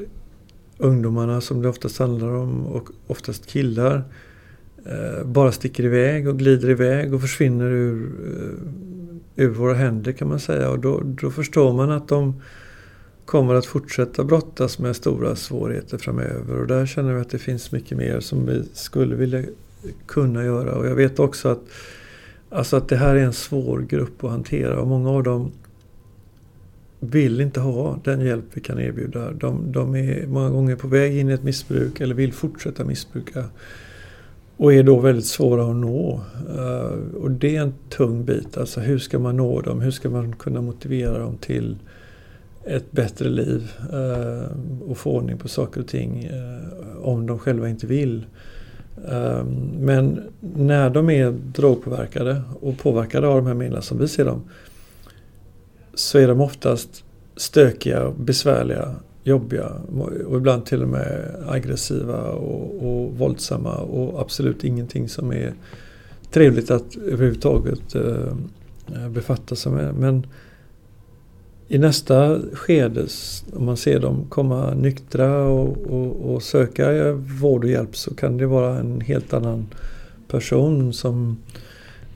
ungdomarna som det oftast handlar om och oftast killar eh, bara sticker iväg och glider iväg och försvinner ur, eh, ur våra händer kan man säga. Och då, då förstår man att de kommer att fortsätta brottas med stora svårigheter framöver. Och där känner vi att det finns mycket mer som vi skulle vilja kunna göra. Och jag vet också att, alltså att det här är en svår grupp att hantera. Och många av dem vill inte ha den hjälp vi kan erbjuda. De, de är många gånger på väg in i ett missbruk eller vill fortsätta missbruka. Och är då väldigt svåra att nå. Eh, och det är en tung bit. Alltså hur ska man nå dem? Hur ska man kunna motivera dem till ett bättre liv eh, och få ordning på saker och ting eh, om de själva inte vill. Men när de är drogpåverkade och påverkade av de här medlen som vi ser dem så är de oftast stökiga, besvärliga, jobbiga och ibland till och med aggressiva och, och våldsamma och absolut ingenting som är trevligt att överhuvudtaget eh, befatta sig med. Men i nästa skede, om man ser dem komma nyktra och, och, och söka vård och hjälp så kan det vara en helt annan person som Eh,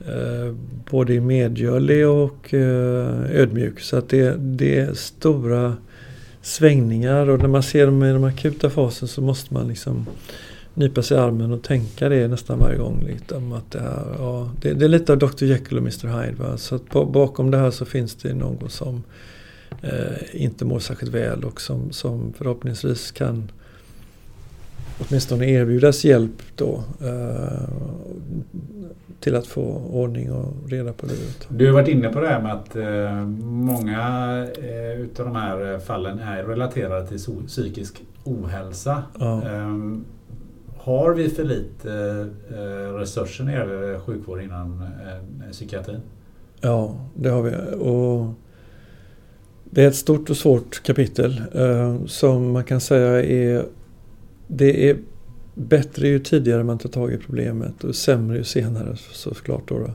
Eh, både medgörlig och eh, ödmjuk. Så att det, det är stora svängningar och när man ser dem i de akuta fasen så måste man liksom nypa sig i armen och tänka det nästan varje gång. Liksom, att det, här, ja, det, det, är lite av Dr Jekyll och Mr Hyde. Va? Så att på, bakom det här så finns det någon som eh, inte mår särskilt väl och som, som förhoppningsvis kan åtminstone erbjudas hjälp då eh, till att få ordning och reda på livet. Du har varit inne på det här med att eh, många eh, utav de här fallen är relaterade till psykisk ohälsa. Ja. Ehm, har vi för lite resurser när det gäller sjukvård inom psykiatrin? Ja, det har vi. Och det är ett stort och svårt kapitel som man kan säga är det är bättre ju tidigare man tar tag i problemet och sämre ju senare såklart. Då, då.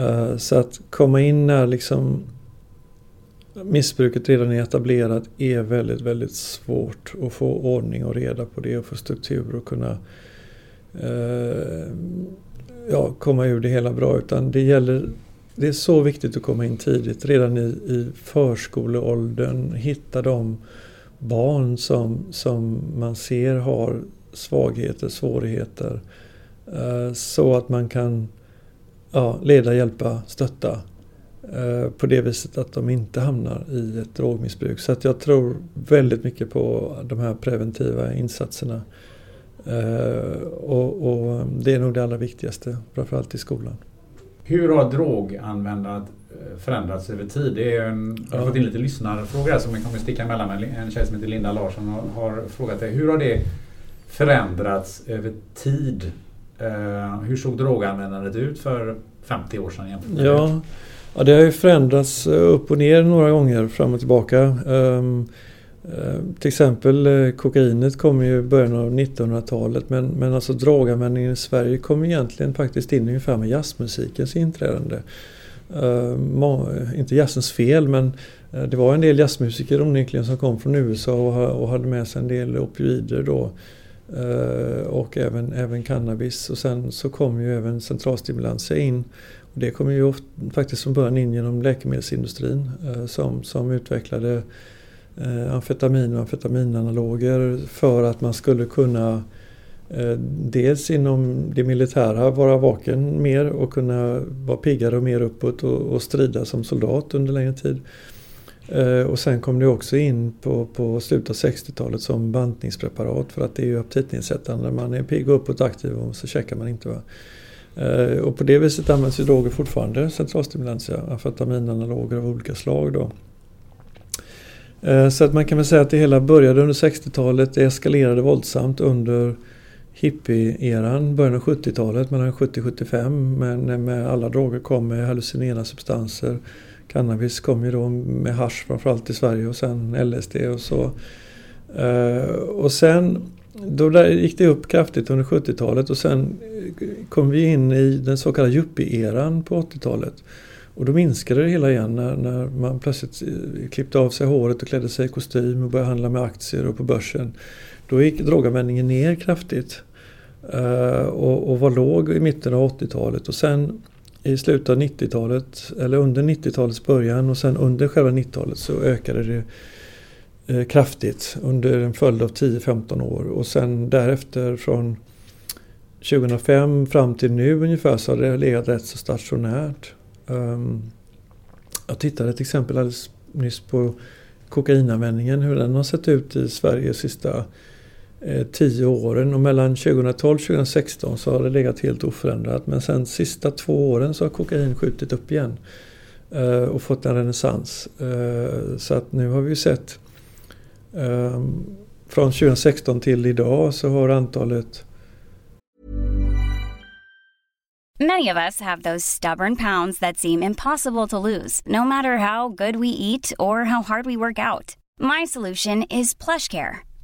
Uh, så att komma in när liksom missbruket redan är etablerat är väldigt, väldigt svårt att få ordning och reda på det och få struktur och kunna uh, ja, komma ur det hela bra. Utan det gäller det är så viktigt att komma in tidigt, redan i, i förskoleåldern, hitta de barn som, som man ser har svagheter, svårigheter. Eh, så att man kan ja, leda, hjälpa, stötta eh, på det viset att de inte hamnar i ett drogmissbruk. Så att jag tror väldigt mycket på de här preventiva insatserna. Eh, och, och det är nog det allra viktigaste, framförallt i skolan. Hur har droganvändandet förändrats över tid? Det är en, jag har fått in lite lyssnarfrågor här som jag kommer sticka emellan med. En tjej som heter Linda Larsson har, har frågat dig. Hur har det förändrats över tid? Uh, hur såg droganvändandet ut för 50 år sedan jämfört med ja, ja, det har ju förändrats upp och ner några gånger fram och tillbaka. Um, till exempel kokainet kom ju i början av 1900-talet men, men alltså droganvändningen i Sverige kom egentligen faktiskt in ungefär med jazzmusikens inträdande. Eh, inte jazzens fel men eh, det var en del jazzmusiker onekligen som kom från USA och, hade med sig en del opioider då. Eh, och även, även cannabis. Och sen så kom ju även centralstimulantia in. Och det kom ju ofta, faktiskt från början in genom läkemedelsindustrin som, som utvecklade amfetamin och amfetaminanaloger för att man skulle kunna Eh, dels inom det militära vara vaken mer och kunna vara piggare och mer uppåt och, och strida som soldat under längre tid. Eh, och sen kom det också in på, på slutet av 60-talet som bantningspreparat för att det är ju aptitnedsättande. Man är pigg och uppåt aktiv och så käkar man inte. Va? Eh, och på det viset används ju droger fortfarande, centralstimulantia, amfetaminanaloger av olika slag. Då. Så att man kan väl säga att det hela började under 60-talet, det eskalerade våldsamt under hippie-eran, början av 70-talet, mellan 70-75, men med alla droger kom med hallucinogena substanser. Cannabis kom ju då med hash framförallt i Sverige och sen LSD och så. Eh, och sen då där gick det upp kraftigt under 70-talet och sen kom vi in i den så kallade yuppie-eran på 80-talet. Och då minskade det hela igen när, när, man plötsligt klippte av sig håret och klädde sig i kostym och började handla med aktier och på börsen. Då gick droganvändningen ner kraftigt. Eh, och, och var låg i mitten av 80-talet och sen i slutet av 90-talet eller under 90-talets början och sen under själva 90-talet så ökade det eh, kraftigt under en följd av 10-15 år och sen därefter från 2005 fram till nu ungefär så har det legat rätt så stationärt. Um, jag tittade till exempel alldeles nyss på kokainanvändningen, hur den har sett ut i Sverige sista Eh, tio åren och mellan 2012 och 2016 så har det legat helt oförändrat. Men sen sista två åren så har kokain skjutit upp igen eh, och fått en renässans. Eh, så att nu har vi sett från 2016 till idag så har antalet Many of us have those stubborn pounds that seem impossible to lose, no matter how good we eat or how hard we work out. My solution is PlushCare.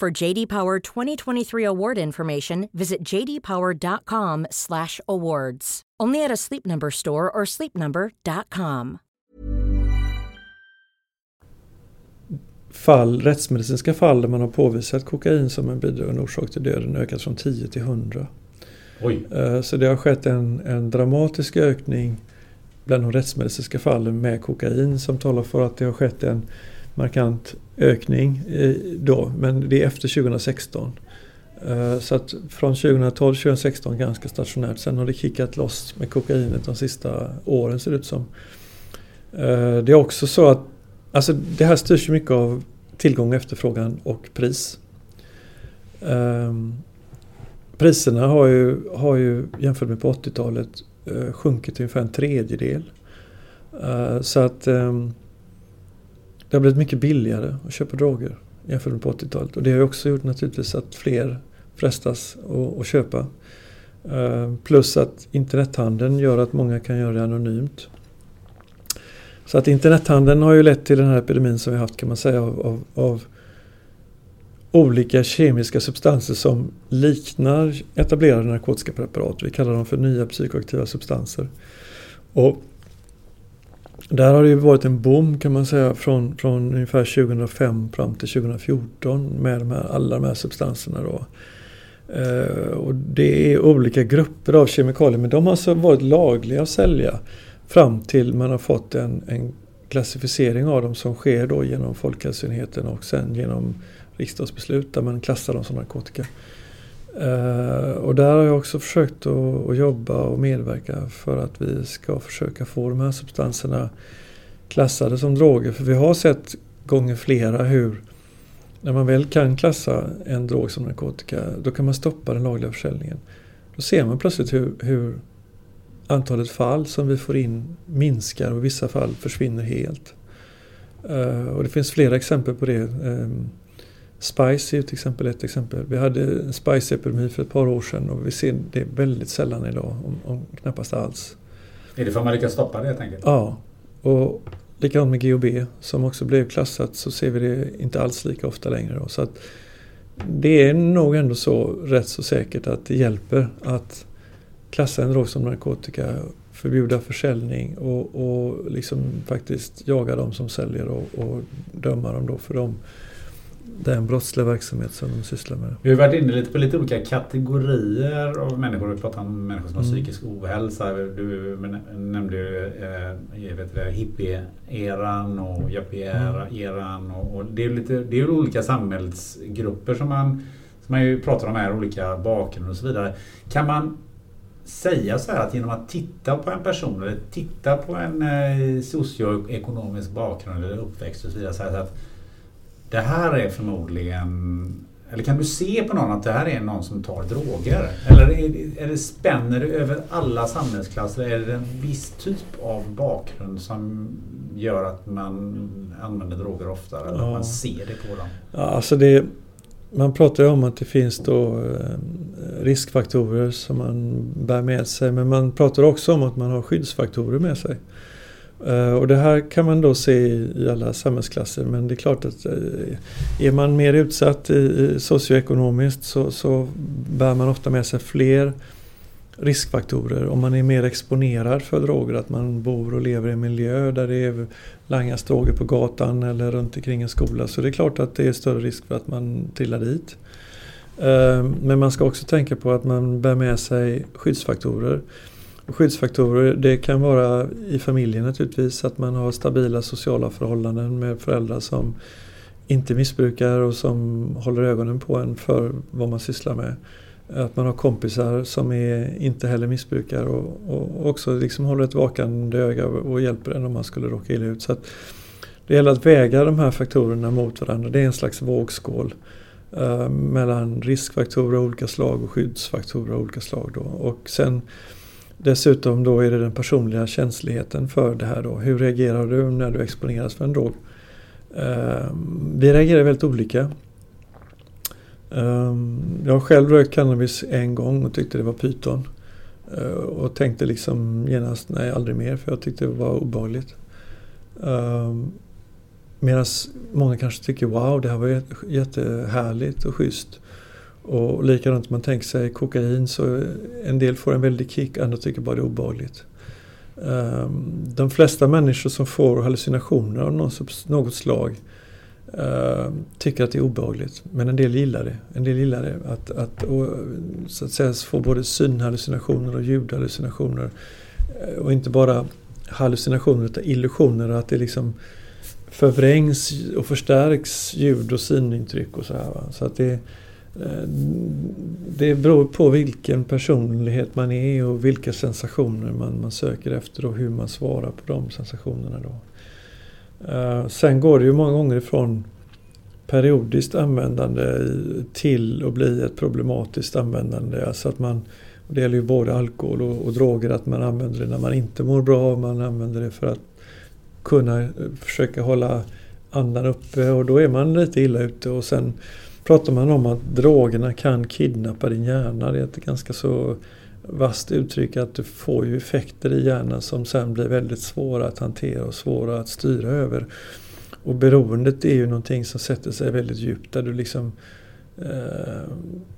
For JD Power 2023 award information, visit jdpower.com/awards. Only at a Sleep Number store or sleepnumber.com. fall, rättsmedicinska fall där man har påvisat kokain som en bidragande orsak till döden ökat från 10 till 100. Oj. Eh, så det har skett en, en dramatisk ökning bland de rättsmedicinska fallen med kokain som talar för att det har skett en markant ökning eh, då, men det är efter 2016. Eh, så att från 2012 2016 ganska stationärt. Sen har det kickat loss med kokainet de sista åren ser det ut som. Eh, det är också så att Alltså det här styrs ju mycket av tillgång efterfrågan och pris. Priserna har ju, har ju jämfört med på 80-talet sjunkit till ungefär en tredjedel. Så att ehm, det har blivit mycket billigare att köpa droger jämfört med på 80-talet. Och det har ju också gjort naturligtvis att fler frestas att köpa. Uh, plus att internethandeln gör att många kan göra det anonymt. Så att internethandeln har ju lett till den här epidemin som vi haft kan man säga av, av, av olika kemiska substanser som liknar etablerade narkotiska preparat. Vi kallar dem för nya psykoaktiva substanser. Och där har det ju varit en boom kan man säga från, från ungefär 2005 fram till 2014 med de här, alla de här substanserna. Då. Eh, och det är olika grupper av kemikalier men de har alltså varit lagliga att sälja Fram till man har fått en, en klassificering av dem som sker då genom Folkhälsoenheten och sen genom riksdagsbeslut där man klassar dem som narkotika. Uh, och där har jag också försökt att, att, jobba och medverka för att vi ska försöka få de här substanserna klassade som droger. För vi har sett gånger flera hur när man väl kan klassa en drog som narkotika då kan man stoppa den lagliga försäljningen. Då ser man plötsligt hur, hur antalet fall som vi får in minskar och i vissa fall försvinner helt. Uh, och det finns flera exempel på det. Um, Spice är till exempel ett exempel. Vi hade en Spice-epidemi för ett par år sedan och vi ser det väldigt sällan idag, om, om knappast alls. Är det för att man lyckas stoppa det helt enkelt? Ja. Och likadant med GHB som också blev klassat så ser vi det inte alls lika ofta längre. Då. Så att det är nog ändå så rätt så säkert att det hjälper att klassa en drog som narkotika, förbjuda försäljning och, och liksom faktiskt jaga de som säljer och, och döma dem då för dem den brottsliga verksamhet som de sysslar med. Vi har varit inne lite på lite olika kategorier av människor. Vi pratar om människor som har mm. psykisk ohälsa. Du nämnde ju eh, hippie-eran och yuppie-eran. Och, och, det är lite det är olika samhällsgrupper som man, som man ju pratar om här, olika bakgrund och så vidare. Kan man säga så här att genom att titta på en person eller titta på en eh, socioekonomisk bakgrund eller uppväxt och så vidare. Så att det här är förmodligen eller kan du se på någon att det här är någon som tar droger? Eller är det, är det spänner det över alla samhällsklasser? Är det en viss typ av bakgrund som gör att man använder droger oftare? Eller ja. att man ser det på dem? Ja, alltså det, man pratar ju om att det finns då eh, riskfaktorer som man bär med sig. Men man pratar också om att man har skyddsfaktorer med sig. Eh, och det här kan man då se i alla samhällsklasser men det är klart att eh, är man mer utsatt socioekonomiskt så, så bär man ofta med sig fler riskfaktorer. Om man är mer exponerad för droger, att man bor och lever i en miljö där det är langas droger på gatan eller runt omkring en skola så det är klart att det är större risk för att man trillar dit. Eh, men man ska också tänka på att man bär med sig skyddsfaktorer. Skyddsfaktorer det kan vara i familjen naturligtvis att man har stabila sociala förhållanden med föräldrar som inte missbrukar och som håller ögonen på en för vad man sysslar med. Att man har kompisar som är, inte heller missbrukar och, och också liksom håller ett vakande öga och hjälper en om man skulle råka illa ut. Så det gäller att väga de här faktorerna mot varandra. Det är en slags vågskål eh, mellan riskfaktorer av olika slag och skyddsfaktorer av olika slag. Då. Och sen Dessutom då är det den personliga känsligheten för det här då. Hur reagerar du när du exponeras för en drog? Ehm, vi reagerar väldigt olika. Ehm, jag har själv rökt cannabis en gång och tyckte det var pyton. Eh, och tänkte liksom genast nej aldrig mer för jag tyckte det var obehagligt. Ehm, uh, Medan många kanske tycker wow det här var jättehärligt och schysst. Och likadant man tänker sig kokain så en del får en väldig kick, andra tycker bara det är obehagligt. Ehm, de flesta människor som får hallucinationer av något slag ehm, tycker att det är obehagligt. Men en del gillar det. En del gillar det. Att, att, och, så att säga få både synhallucinationer och ljudhallucinationer. Eh, och inte bara hallucinationer utan illusioner. Att det liksom förvrängs och förstärks ljud och synintryck och så här. Va? Så att det Eh, det beror på vilken personlighet man är och vilka sensationer man, man söker efter och hur man svarar på de sensationerna. Då. Eh, sen går det ju många gånger ifrån periodiskt användande till att bli ett problematiskt användande. Alltså att man, det gäller ju både alkohol och, och droger, att man använder det när man inte mår bra. Man använder det för att kunna försöka hålla andan uppe och då är man lite illa ute. och sen pratar man om att drogerna kan kidnappa din hjärna. Det är ett ganska så vasst uttryck att du får ju effekter i hjärnan som sen blir väldigt svåra att hantera och svåra att styra över. Och beroendet är ju någonting som sätter sig väldigt djupt där du liksom eh,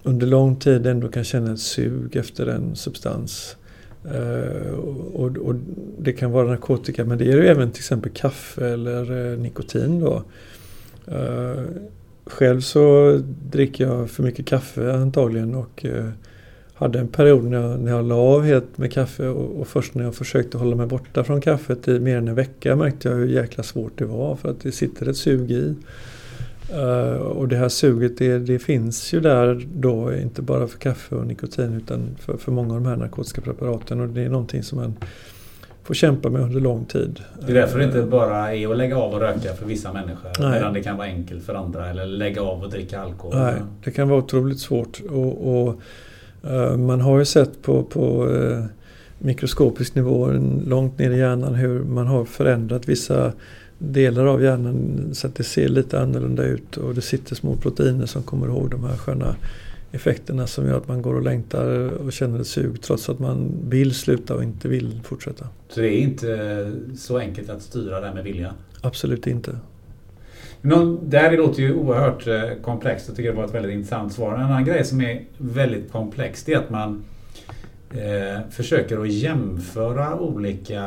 under lång tid ändå kan känna ett sug efter en substans. Eh, och, och, det kan vara narkotika men det är ju även till exempel kaffe eller eh, nikotin då. Eh, själv så dricker jag för mycket kaffe antagligen och eh, hade en period när jag, när jag la av helt med kaffe och, och, först när jag försökte hålla mig borta från kaffet i mer än en vecka märkte jag hur jäkla svårt det var för att det sitter ett sug i. Uh, och det här suget det, det, finns ju där då inte bara för kaffe och nikotin utan för, för många av de här narkotiska preparaten och det är någonting som man får kämpa med under lång tid. Det är därför det inte bara är att lägga av och röka för vissa människor. Nej. Medan det kan vara enkelt för andra. Eller lägga av och dricka alkohol. Nej, det kan vara otroligt svårt. Och, och uh, man har ju sett på, på uh, mikroskopisk nivå långt ner i hjärnan hur man har förändrat vissa delar av hjärnan så att det ser lite annorlunda ut och det sitter små proteiner som kommer ihåg de här sköna effekterna som gör att man går och längtar och känner ett sug trots att man vill sluta och inte vill fortsätta. Så det är inte så enkelt att styra det med vilja? Absolut inte. det här låter ju oerhört eh, komplext. Jag tycker det var ett väldigt intressant svar. En annan grej som är väldigt komplex är att man eh, försöker att jämföra olika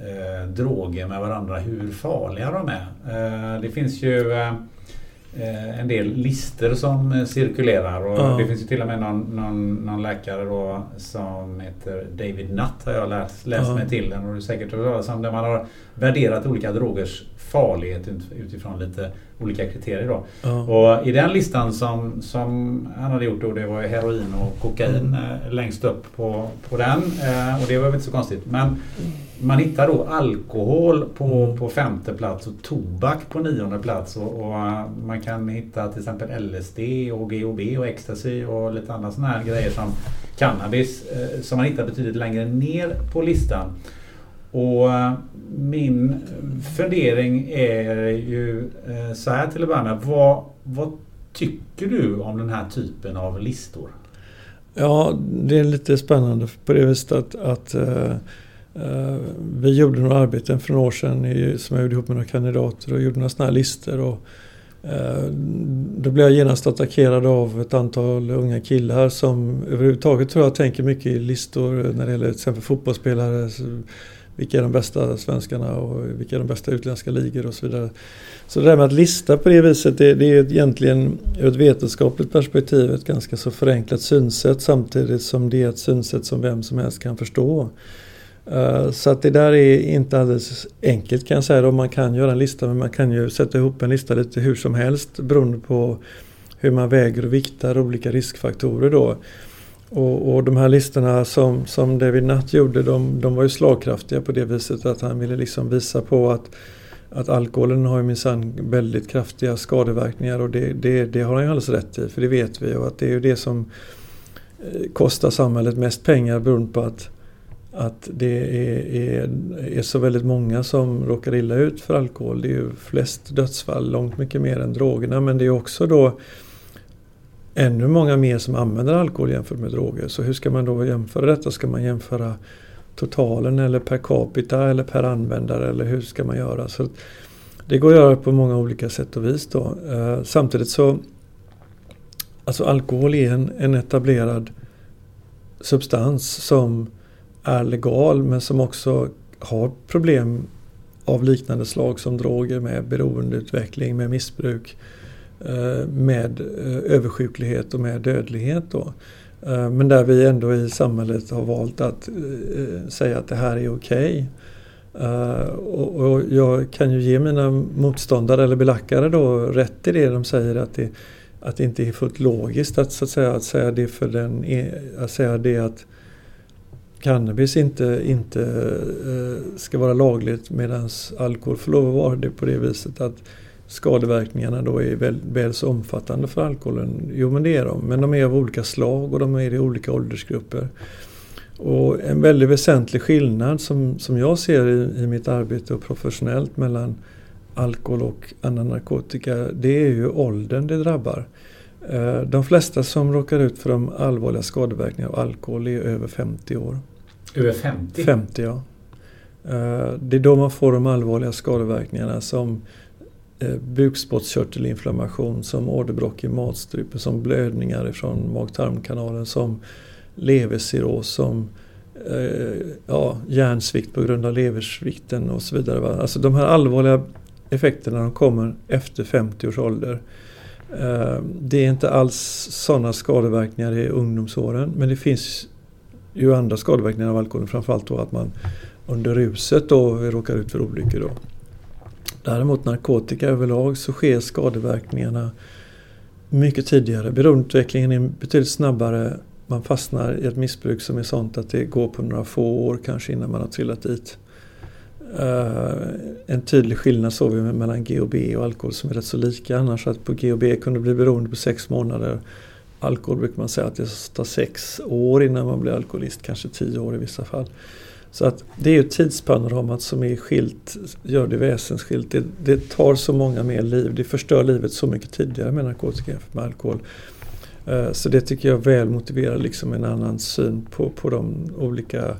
eh, droger med varandra, hur farliga de är. Eh, det finns ju eh, en del lister som cirkulerar och ja. det finns ju till och med någon, någon, någon, läkare då som heter David Nutt har jag läst, läst ja. mig till den och du säkert hört där man har värderat olika drogers farlighet utifrån lite olika kriterier. Då. Ja. Och I den listan som, som han hade gjort då, det var heroin och kokain mm. Eh, längst upp på, på den. Eh, och det var väl inte så konstigt. Men man hittar då alkohol på, mm. på femte plats och tobak på nionde plats. Och, och, eh, man kan hitta till exempel LSD och GHB och ecstasy och lite andra sådana här grejer som cannabis som man hittar betydligt längre ner på listan. Och eh, min fundering är ju eh, så här till att börja med. Vad, vad tycker du om den här typen av listor? Ja, det är lite spännande på det viset att, att uh, uh, vi gjorde några arbeten för några år sedan i, som jag gjorde ihop med några kandidater och gjorde några sådana här listor. Och, uh, då blev jag genast attackerad av ett antal unga killar som överhuvudtaget tror jag tänker mycket i listor när det gäller till exempel fotbollsspelare vilka är de bästa svenskarna och vilka är de bästa utländska ligor och så vidare. Så det där med att lista på det viset det, det är egentligen ur ett vetenskapligt perspektiv ett ganska så förenklat synsätt samtidigt som det är ett synsätt som vem som helst kan förstå. Eh, så att det där är inte alldeles enkelt kan jag säga. Då. Man kan göra en lista men man kan ju sätta ihop en lista lite hur som helst beroende på hur man väger och viktar olika riskfaktorer då. Och, och, de här listorna som, som David Nutt gjorde, de, de var ju slagkraftiga på det viset att han ville liksom visa på att, att alkoholen har ju minsann väldigt kraftiga skadeverkningar och det, det, det har han ju alldeles rätt i, för det vet vi. Och att det är ju det som eh, kostar samhället mest pengar beroende på att, att det är, är, är, så väldigt många som råkar illa ut för alkohol. Det är ju flest dödsfall, långt mycket mer än drogerna, men det är också då ännu många mer som använder alkohol jämfört med droger. Så hur ska man då jämföra detta? Ska man jämföra totalen eller per capita eller per användare eller hur ska man göra? Så det går att göra på många olika sätt och vis då. Eh, samtidigt så Alltså alkohol är en, en etablerad substans som är legal men som också har problem av liknande slag som droger med beroendeutveckling, med missbruk Eh, Eh, med eh, översjuklighet och med dödlighet. Då. Eh, men där vi ändå i samhället har valt att säga att det här är okej. Okay. Och jag kan ju ge mina motståndare eller belackare då rätt i det de säger att det, att det inte är fullt logiskt att, så att, säga, att säga det för den, att säga det att cannabis inte, inte ska vara lagligt medan alkohol får lov att vara det på det viset att skadeverkningarna då är väl, väl så omfattande för alkoholen? Jo men det är de, men de är av olika slag och de är i olika åldersgrupper. Och en väldigt väsentlig skillnad som, som jag ser i, i mitt arbete och professionellt mellan alkohol och annan narkotika, det är ju åldern det drabbar. Eh, de flesta som råkar ut för de allvarliga skadeverkningarna av alkohol är över 50 år. Över 50? 50 ja. Eh, det är då man får de allvarliga skadeverkningarna som eh, bukspottkörtelinflammation, som åderbråck i matstrupen, som blödningar från mag-tarmkanalen, som levercirros, som eh, ja, hjärnsvikt på grund av leversvikten och så vidare. Va? Alltså de här allvarliga effekterna de kommer efter 50 års ålder. Eh, det är inte alls sådana skadeverkningar i ungdomsåren men det finns ju andra skadeverkningar av alkoholen. Framförallt då att man under ruset då råkar ut för olyckor. Då. Däremot narkotika överlag så sker skadeverkningarna mycket tidigare. Beroendeutvecklingen är betydligt snabbare. Man fastnar i ett missbruk som är sånt att det går på några få år kanske innan man har trillat dit. Eh, en tydlig skillnad såg vi mellan GHB och alkohol som är rätt så lika annars. Att på GHB kunde bli beroende på sex månader. Alkohol brukar man säga att det tar sex år innan man blir alkoholist, kanske tio år i vissa fall. Så att det är ju tidspanoramat som är skilt, gör det väsensskilt. Det, det tar så många mer liv, det förstör livet så mycket tidigare med narkotika jämfört med alkohol. Eh, så det tycker jag väl motiverar liksom en annan syn på, på de olika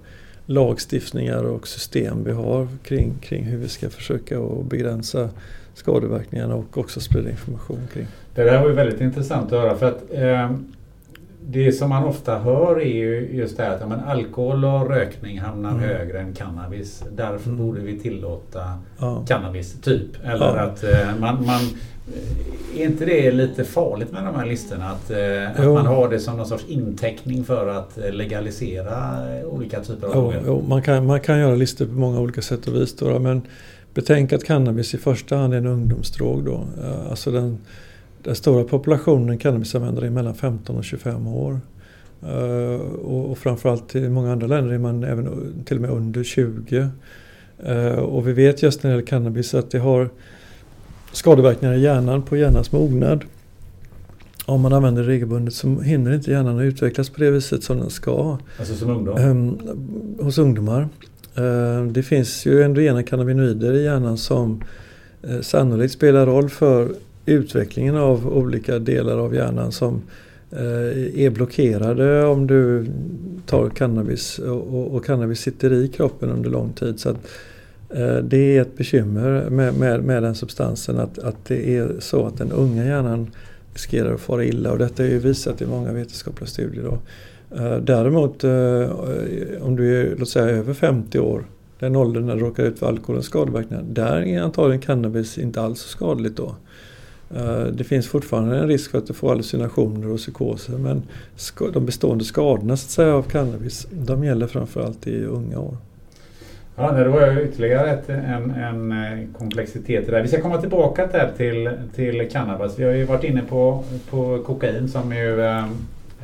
lagstiftningar och system vi har kring, kring hur vi ska försöka att begränsa skadeverkningarna och också sprida information kring. Det där var ju väldigt intressant att höra för att eh, det som man ofta hör är ju just det här att men alkohol och rökning hamnar mm. högre än cannabis. Därför mm. borde vi tillåta ja. cannabis, typ. Eller ja. att eh, man, man är inte det lite farligt med de här listorna? Att, eh, att man har det som någon sorts inteckning för att eh, legalisera olika typer av droger? Jo, man, kan, man kan göra listor på många olika sätt och vis. Då, men betänk att cannabis i första hand är en ungdomsdrog. Då. Alltså den, den stora populationen cannabisanvändare är mellan 15 och 25 år. Uh, och, framförallt i många andra länder är man även till och med under 20. Uh, och vi vet just när det gäller cannabis att det har skadeverkningar i hjärnan på hjärnans mognad. Om man använder det regelbundet så hinner inte hjärnan utvecklas på det viset som den ska. Alltså som ungdom? Um, hos ungdomar. Uh, det finns ju endogena cannabinoider i hjärnan som sannolikt spelar roll för utvecklingen av olika delar av hjärnan som eh, är blockerade om du tar cannabis och, och, cannabis sitter i kroppen under lång tid. Så att, eh, det är ett bekymmer med, med, med den substansen att, att det är så att den unga hjärnan riskerar att fara illa och detta är ju visat i många vetenskapliga studier. Då. Eh, däremot om du är låt säga över 50 år, den åldern när du råkar ut för alkoholens skadeverkningar, där är antagligen cannabis inte alls så skadligt då. Det finns fortfarande en risk för att du får hallucinationer och psykoser men de bestående skadorna så att säga, av cannabis de gäller framförallt i unga år. Ja, det var ytterligare ett, en, en eh, komplexitet där. Vi ska komma tillbaka där till, till cannabis. Vi har ju varit inne på, på kokain som ju eh,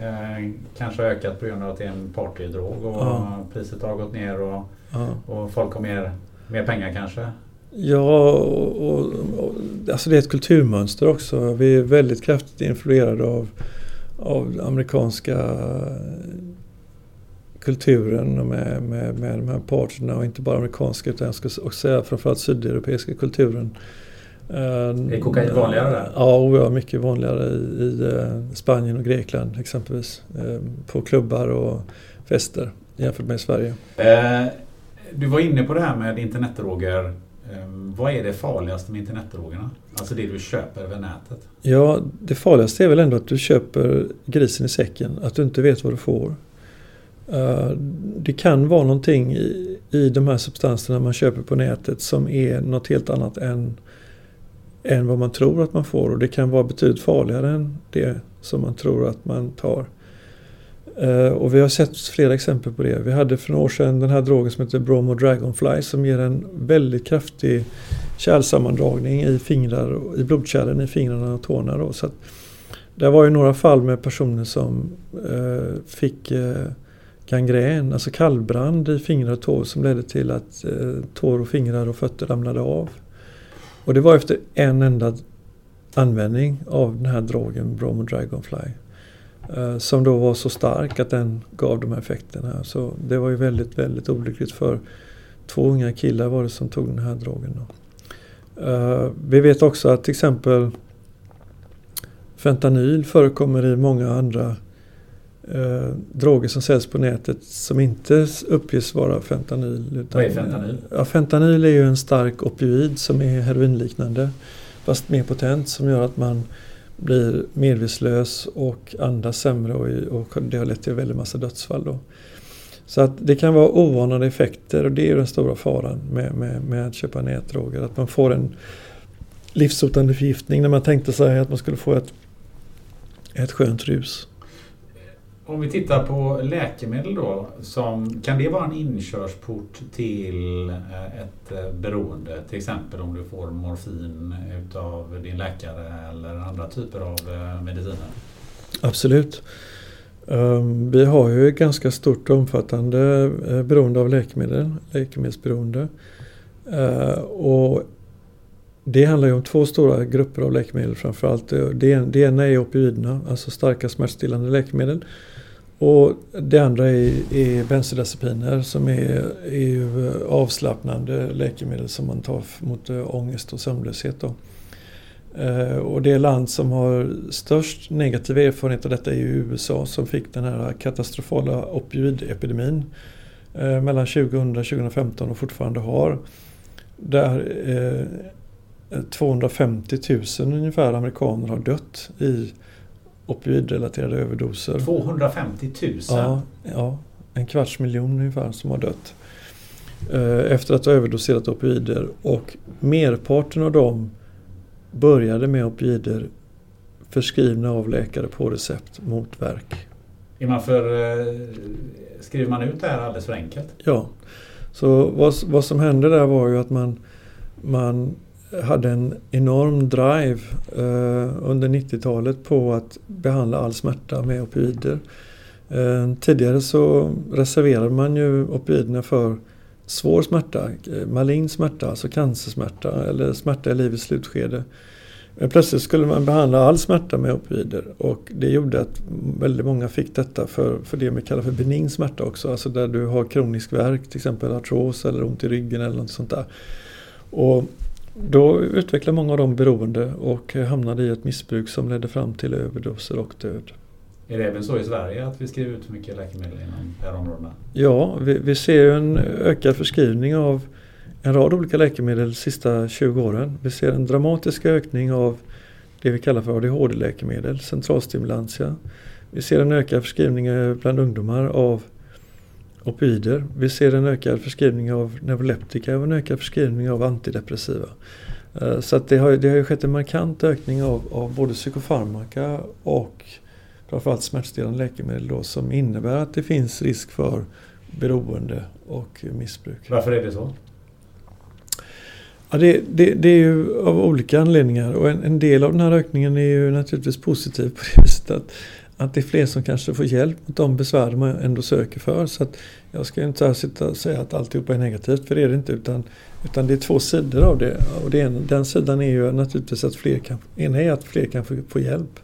eh, kanske har ökat på grund av att det är en partydrog och ja. priset har gått ner och, ja. och folk har mer, mer pengar kanske. Ja, och, och, och, alltså det är ett kulturmönster också. Vi är väldigt kraftigt influerade av, av amerikanska kulturen med, med, med de här parterna och inte bara amerikanska utan jag skulle också säga framförallt sydeuropeiska kulturen. Är kokain vanligare där? Ja, ja mycket vanligare i, i eh, Spanien och Grekland exempelvis. Eh, på klubbar och fester jämfört med Sverige. Eh, du var inne på det här med internetdroger. Eh, vad är det farligaste med internetdrogerna? Alltså det du köper över nätet? Ja, det farligaste är väl ändå att du köper grisen i säcken. Att du inte vet vad du får. Eh, det kan vara någonting i, i de här substanserna man köper på nätet som är något helt annat än, än vad man tror att man får och det kan vara betydligt farligare än det som man tror att man tar. Eh, och vi har sett flera exempel på det. Vi hade för några år sedan den här drogen som heter Bromo Dragonfly som ger en väldigt kraftig kärlsammandragning i fingrar, i blodkärlen i fingrarna och tårna. Då. Så att, det var ju några fall med personer som eh, fick eh, gangrän, alltså kallbrand i fingrar och tår som ledde till att eh, tår och fingrar och fötter ramlade av. Och det var efter en enda användning av den här drogen Bromo Dragonfly. Eh, som då var så stark att den gav de här effekterna. Så det var ju väldigt, väldigt olyckligt för två unga killar var det som tog den här drogen. Eh, vi vet också att till exempel fentanyl förekommer i många andra eh, droger som säljs på nätet som inte uppges vara fentanyl. Utan, Vad är fentanyl? Ja, fentanyl är ju en stark opioid som är heroinliknande fast mer potent som gör att man blir medvetslös och andas sämre och, och det har lett till väldigt massa dödsfall. Då. Så att det kan vara oanade effekter och det är den stora faran med, med, med att köpa nätdroger. Att man får en livshotande förgiftning när man tänkte sig att man skulle få ett, ett skönt rus om vi tittar på läkemedel då. Som, kan det vara en inkörsport till eh, ett eh, beroende? Till exempel om du får morfin utav din läkare eller andra typer av eh, mediciner? Absolut. Ehm, vi har ju ett ganska stort och omfattande beroende av läkemedel, läkemedelsberoende. Och det handlar ju om två stora grupper av läkemedel framförallt. Det ena är opioiderna, alltså starka smärtstillande läkemedel. Och det andra är, är bensodiazepiner som är, är ju avslappnande läkemedel som man tar mot eh, ångest och sömnlöshet. Då. Eh, och det land som har störst negativ erfarenhet av detta är USA som fick den här katastrofala opioidepidemin eh, mellan 2000 och 2015 och fortfarande har. Där 250 000 ungefär amerikaner har dött i opioidrelaterade överdoser. 250 000? Ja, ja, en kvarts miljon ungefär som har dött. Eh, efter att ha överdoserat opioider och merparten av dem började med opioider förskrivna av läkare på recept mot värk. Är man för, eh, skriver man ut det här alldeles för enkelt? Ja. Så vad, vad som hände där var ju att man, man hade en enorm drive eh, under 90-talet på att behandla all smärta med opioider. Eh, tidigare så reserverade man ju opioiderna för svår smärta, eh, malign smärta, alltså cancersmärta eller smärta i livets slutskede. Men plötsligt skulle man behandla all smärta med opioider och det gjorde att väldigt många fick detta för, för det vi kallar för benign smärta också. Alltså där du har kronisk värk, till exempel artros eller ont i ryggen eller något sånt där. Och då utvecklade många av dem beroende och hamnade i ett missbruk som ledde fram till överdoser och död. Är det även så i Sverige att vi skriver ut för mycket läkemedel inom de här områdena? Ja, vi, vi ser en ökad förskrivning av en rad olika läkemedel de sista 20 åren. Vi ser en dramatisk ökning av det vi kallar för ADHD-läkemedel, centralstimulantia. Vi ser en ökad förskrivning bland ungdomar av opioider. Vi ser en ökad förskrivning av neuroleptika och en ökad förskrivning av antidepressiva. Eh, så det, har, det har ju skett en markant ökning av, av både psykofarmaka och framförallt smärtstillande läkemedel då, som innebär att det finns risk för beroende och missbruk. Varför är det så? Ja, det, det, det, är ju av olika anledningar och en, en, del av den här ökningen är ju naturligtvis positiv på det viset att att det är fler som kanske får hjälp mot de besvär man ändå söker för. Så att jag ska inte här sitta och säga att alltihopa är negativt, för det är det inte. Utan, utan det är två sidor av det. Och det en, den sidan är ju naturligtvis att fler kan, ena är att fler kan få, få hjälp.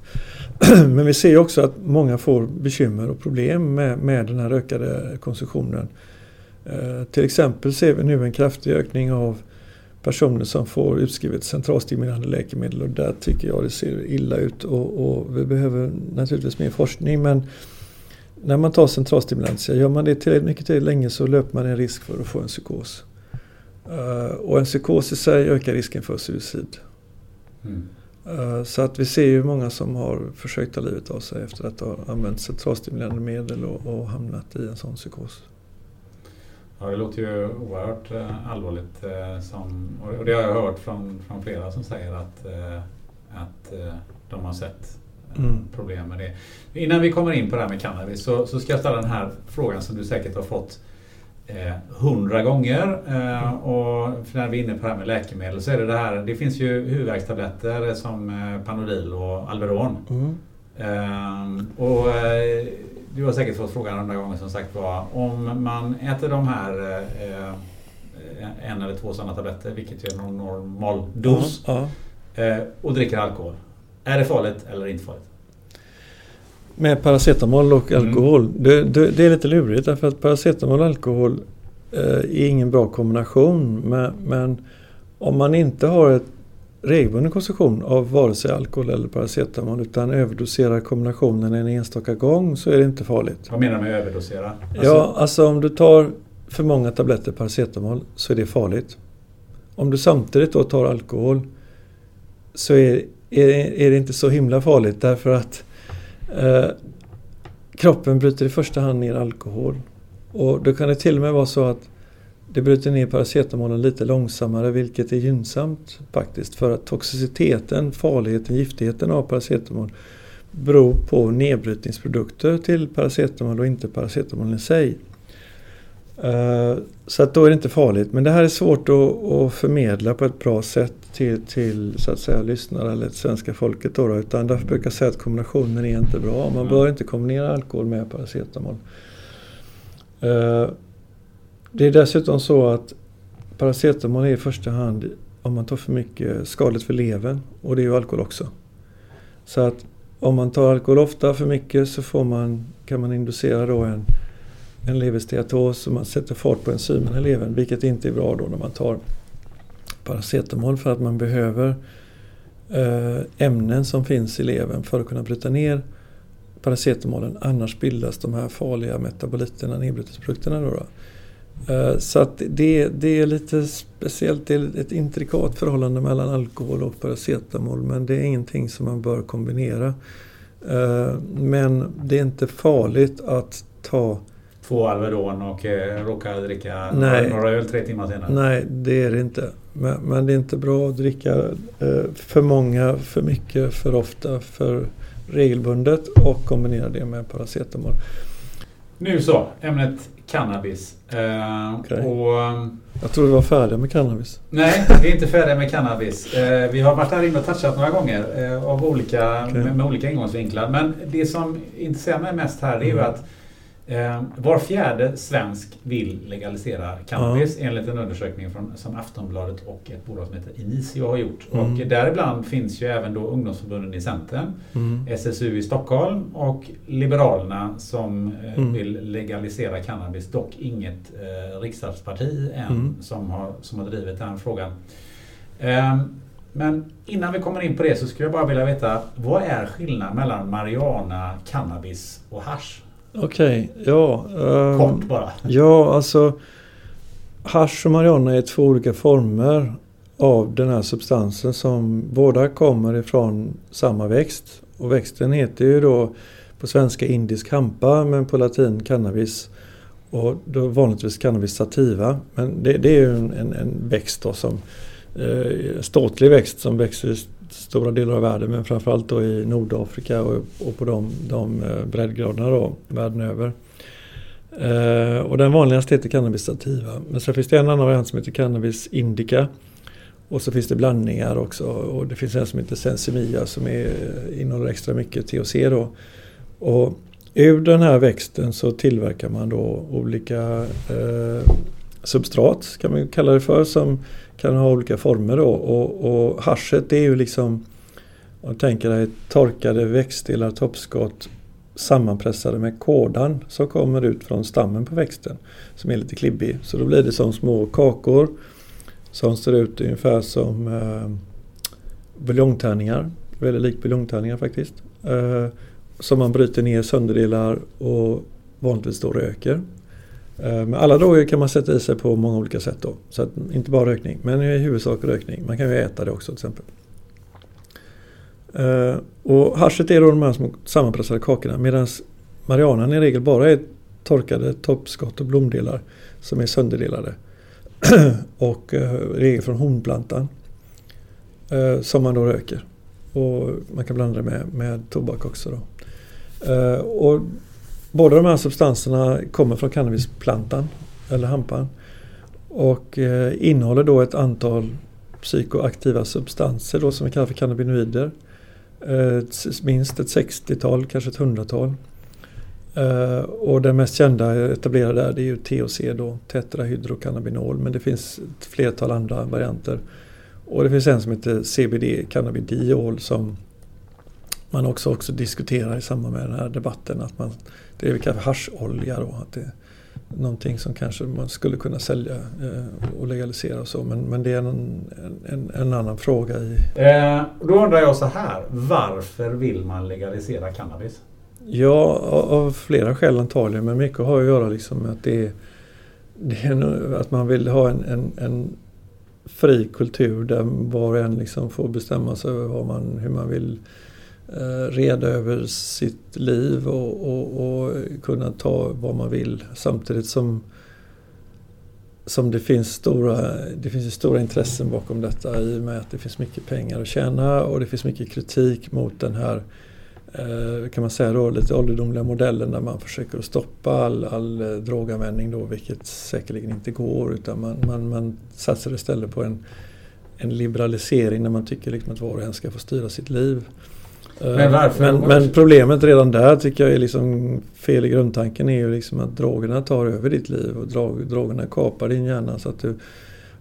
Men vi ser också att många får bekymmer och problem med, med den här ökade konsumtionen. Eh, till exempel ser vi nu en kraftig ökning av personer som får utskrivet centralstimulerande läkemedel och där tycker jag det ser illa ut och, och vi behöver naturligtvis mer forskning men när man tar centralstimulantia, gör man det tillräckligt mycket till länge så löper man en risk för att få en psykos. Uh, och en psykos i sig ökar risken för suicid. Mm. Uh, så att vi ser ju många som har försökt ta livet av sig efter att ha använt centralstimulerande medel och, och hamnat i en sån psykos. Ja, det låter ju oerhört eh, allvarligt. Eh, som, och det har jag hört från, från flera som säger att, eh, att de har sett mm. problem med det. Innan vi kommer in på det här med cannabis så, så ska jag ställa den här frågan som du säkert har fått hundra gånger. och när vi är inne på det här med läkemedel så är det det här. Det finns ju huvudvärkstabletter som Panodil och Alvedon. Mm. Ehm, och du har säkert fått frågan andra gånger som sagt var. Om man äter de här eh, en eller två sådana tabletter, vilket är någon normal dos, ja, ja. Eh, och dricker alkohol. Är det farligt eller inte farligt? Med paracetamol och mm. alkohol? Mm. Det, det, det, är lite lurigt därför att paracetamol och alkohol eh, är ingen bra kombination. Men, men om man inte har ett regelbunden konsumtion av vare sig alkohol eller paracetamol utan överdoserar kombinationen en enstaka gång så är det inte farligt. Vad menar du med överdosera? Alltså... Ja, alltså om du tar för många tabletter paracetamol så är det farligt. Om du samtidigt då tar alkohol så är, är, är det inte så himla farligt därför att eh, kroppen bryter i första hand ner alkohol. Och då kan det till och med vara så att det bryter ner paracetamolen lite långsammare vilket är gynnsamt faktiskt för att toxiciteten, farligheten, giftigheten av paracetamol beror på nedbrytningsprodukter till paracetamol och inte paracetamol i sig. Eh, så att då är det inte farligt. Men det här är svårt att, att förmedla på ett bra sätt till, till så att säga lyssnare eller svenska folket. Då, utan därför brukar jag säga att kombinationen är inte bra. Man bör inte kombinera alkohol med paracetamol. Det är dessutom så att paracetamol är i första hand om man tar för mycket skadligt för levern och det är ju alkohol också. Så att om man tar alkohol ofta för mycket så får man, kan man inducera då en, en leversteatos och man sätter fart på enzymen i levern vilket inte är bra då när man tar paracetamol för att man behöver eh, ämnen som finns i levern för att kunna bryta ner paracetamolen. Annars bildas de här farliga metaboliterna, nedbrytningsprodukterna. Då, då. Eh, så att det, det är lite speciellt, det är ett intrikat förhållande mellan alkohol och paracetamol men det är ingenting som man bör kombinera. Eh, men det är inte farligt att ta Två Alvedon och eh, råka dricka Nej. några öl tre timmar senare. Nej, det är det inte. Men, men det är inte bra att dricka för många, för mycket, för ofta, för regelbundet och kombinera det med paracetamol. Nu så, ämnet cannabis. Eh, Okej. och, ehm, Jag tror vi var färdiga med cannabis. nej, vi är inte färdiga med cannabis. Eh, vi har varit där inne och touchat några gånger eh, av olika, Okej. med, med olika ingångsvinklar. Men det som intresserar mig mest här är ju Mm. att eh, var fjärde svensk vill legalisera cannabis enligt en undersökning från, som Aftonbladet och ett bolag som heter Initio har gjort. Mm. Och däribland finns ju även då ungdomsförbunden i Centern. Mm. SSU i Stockholm och Liberalerna som eh, Mm. vill legalisera cannabis. Dock inget eh, riksdagsparti än Mm. som, har, som har drivit den frågan. Ehm, men innan vi kommer in på det så skulle jag bara vilja veta vad är skillnaden mellan marijuana, cannabis och hasch? Okej, ja. ehm, Kort bara. Ja, alltså hasch och marijuana är två olika former av den här substansen som båda kommer ifrån samma växt. Och växten heter ju då på svenska indisk hampa men på latin cannabis. Och då vanligtvis cannabis sativa. Men det, det är ju en, en, en växt då som eh, ståtlig växt som växer i stora delar av världen men framförallt då i Nordafrika och, och på de, de eh, breddgraderna då världen över. Eh, och den vanligaste heter cannabis sativa. Men sen finns det en annan variant som heter cannabis indica. Och så finns det blandningar också. Och det finns en som heter sensimia som är, eh, innehåller extra mycket THC då. Och ur den här växten så tillverkar man då olika eh, substrat kan man kalla det för som kan ha olika former då. Och, och haschet det är ju liksom om du tänker dig torkade växtdelar, toppskott sammanpressade med kådan som kommer ut från stammen på växten som är lite klibbig. Så då blir det som små kakor som ser ut ungefär som eh, buljongtärningar. Väldigt likt buljongtärningar faktiskt. Eh, som man bryter ner sönderdelar och vanligtvis då röker. Eh, men alla droger kan man sätta i sig på många olika sätt då. Så att, inte bara rökning, men i huvudsak rökning. Man kan ju äta det också till exempel. Eh, och haschet är då de här små sammanpressade kakorna medan marijuanan i regel bara är torkade toppskott och blomdelar som är sönderdelade. och i regel från hornplantan. Som man då röker. Och man kan blanda det med, med tobak också. Då. Och båda de här substanserna kommer från cannabisplantan eller hampan. Och eh, innehåller då ett antal psykoaktiva substanser då som vi kallar för cannabinoider. Eh, minst ett 60-tal, kanske ett hundratal. Eh, och den mest kända etablerade är, det är ju THC då, tetrahydrocannabinol. Men det finns ett flertal andra varianter. Och det finns en som heter CBD, cannabidiol, som man också, också diskuterar i samband med den här debatten. Att man, det är vi kallar för hascholja då. Att det är någonting som kanske man skulle kunna sälja eh, och legalisera och så. Men, men det är en, en, en annan fråga i... Eh, då undrar jag så här. Varför vill man legalisera cannabis? Ja, av av flera skäl antagligen. Men mycket har att göra liksom med att det är, det är nog- att man vill ha en, en, en fri kultur där var och en liksom får bestämma sig över man, hur man vill Eh, reda över sitt liv och, och, och kunna ta vad man vill samtidigt som som det finns stora, det finns stora intressen bakom detta i och med att det finns mycket pengar att tjäna och det finns mycket kritik mot den här eh, kan man säga då, lite ålderdomliga modellen där man försöker stoppa all, all eh, droganvändning då, vilket säkerligen inte går. Utan man, man, man satsar istället på en, en liberalisering där man tycker liksom att var och en ska få styra sitt liv. Eh, Men varför? Men, men problemet redan där tycker jag är liksom fel i grundtanken är ju liksom att drogerna tar över ditt liv och drog, drogerna kapar din hjärna så att du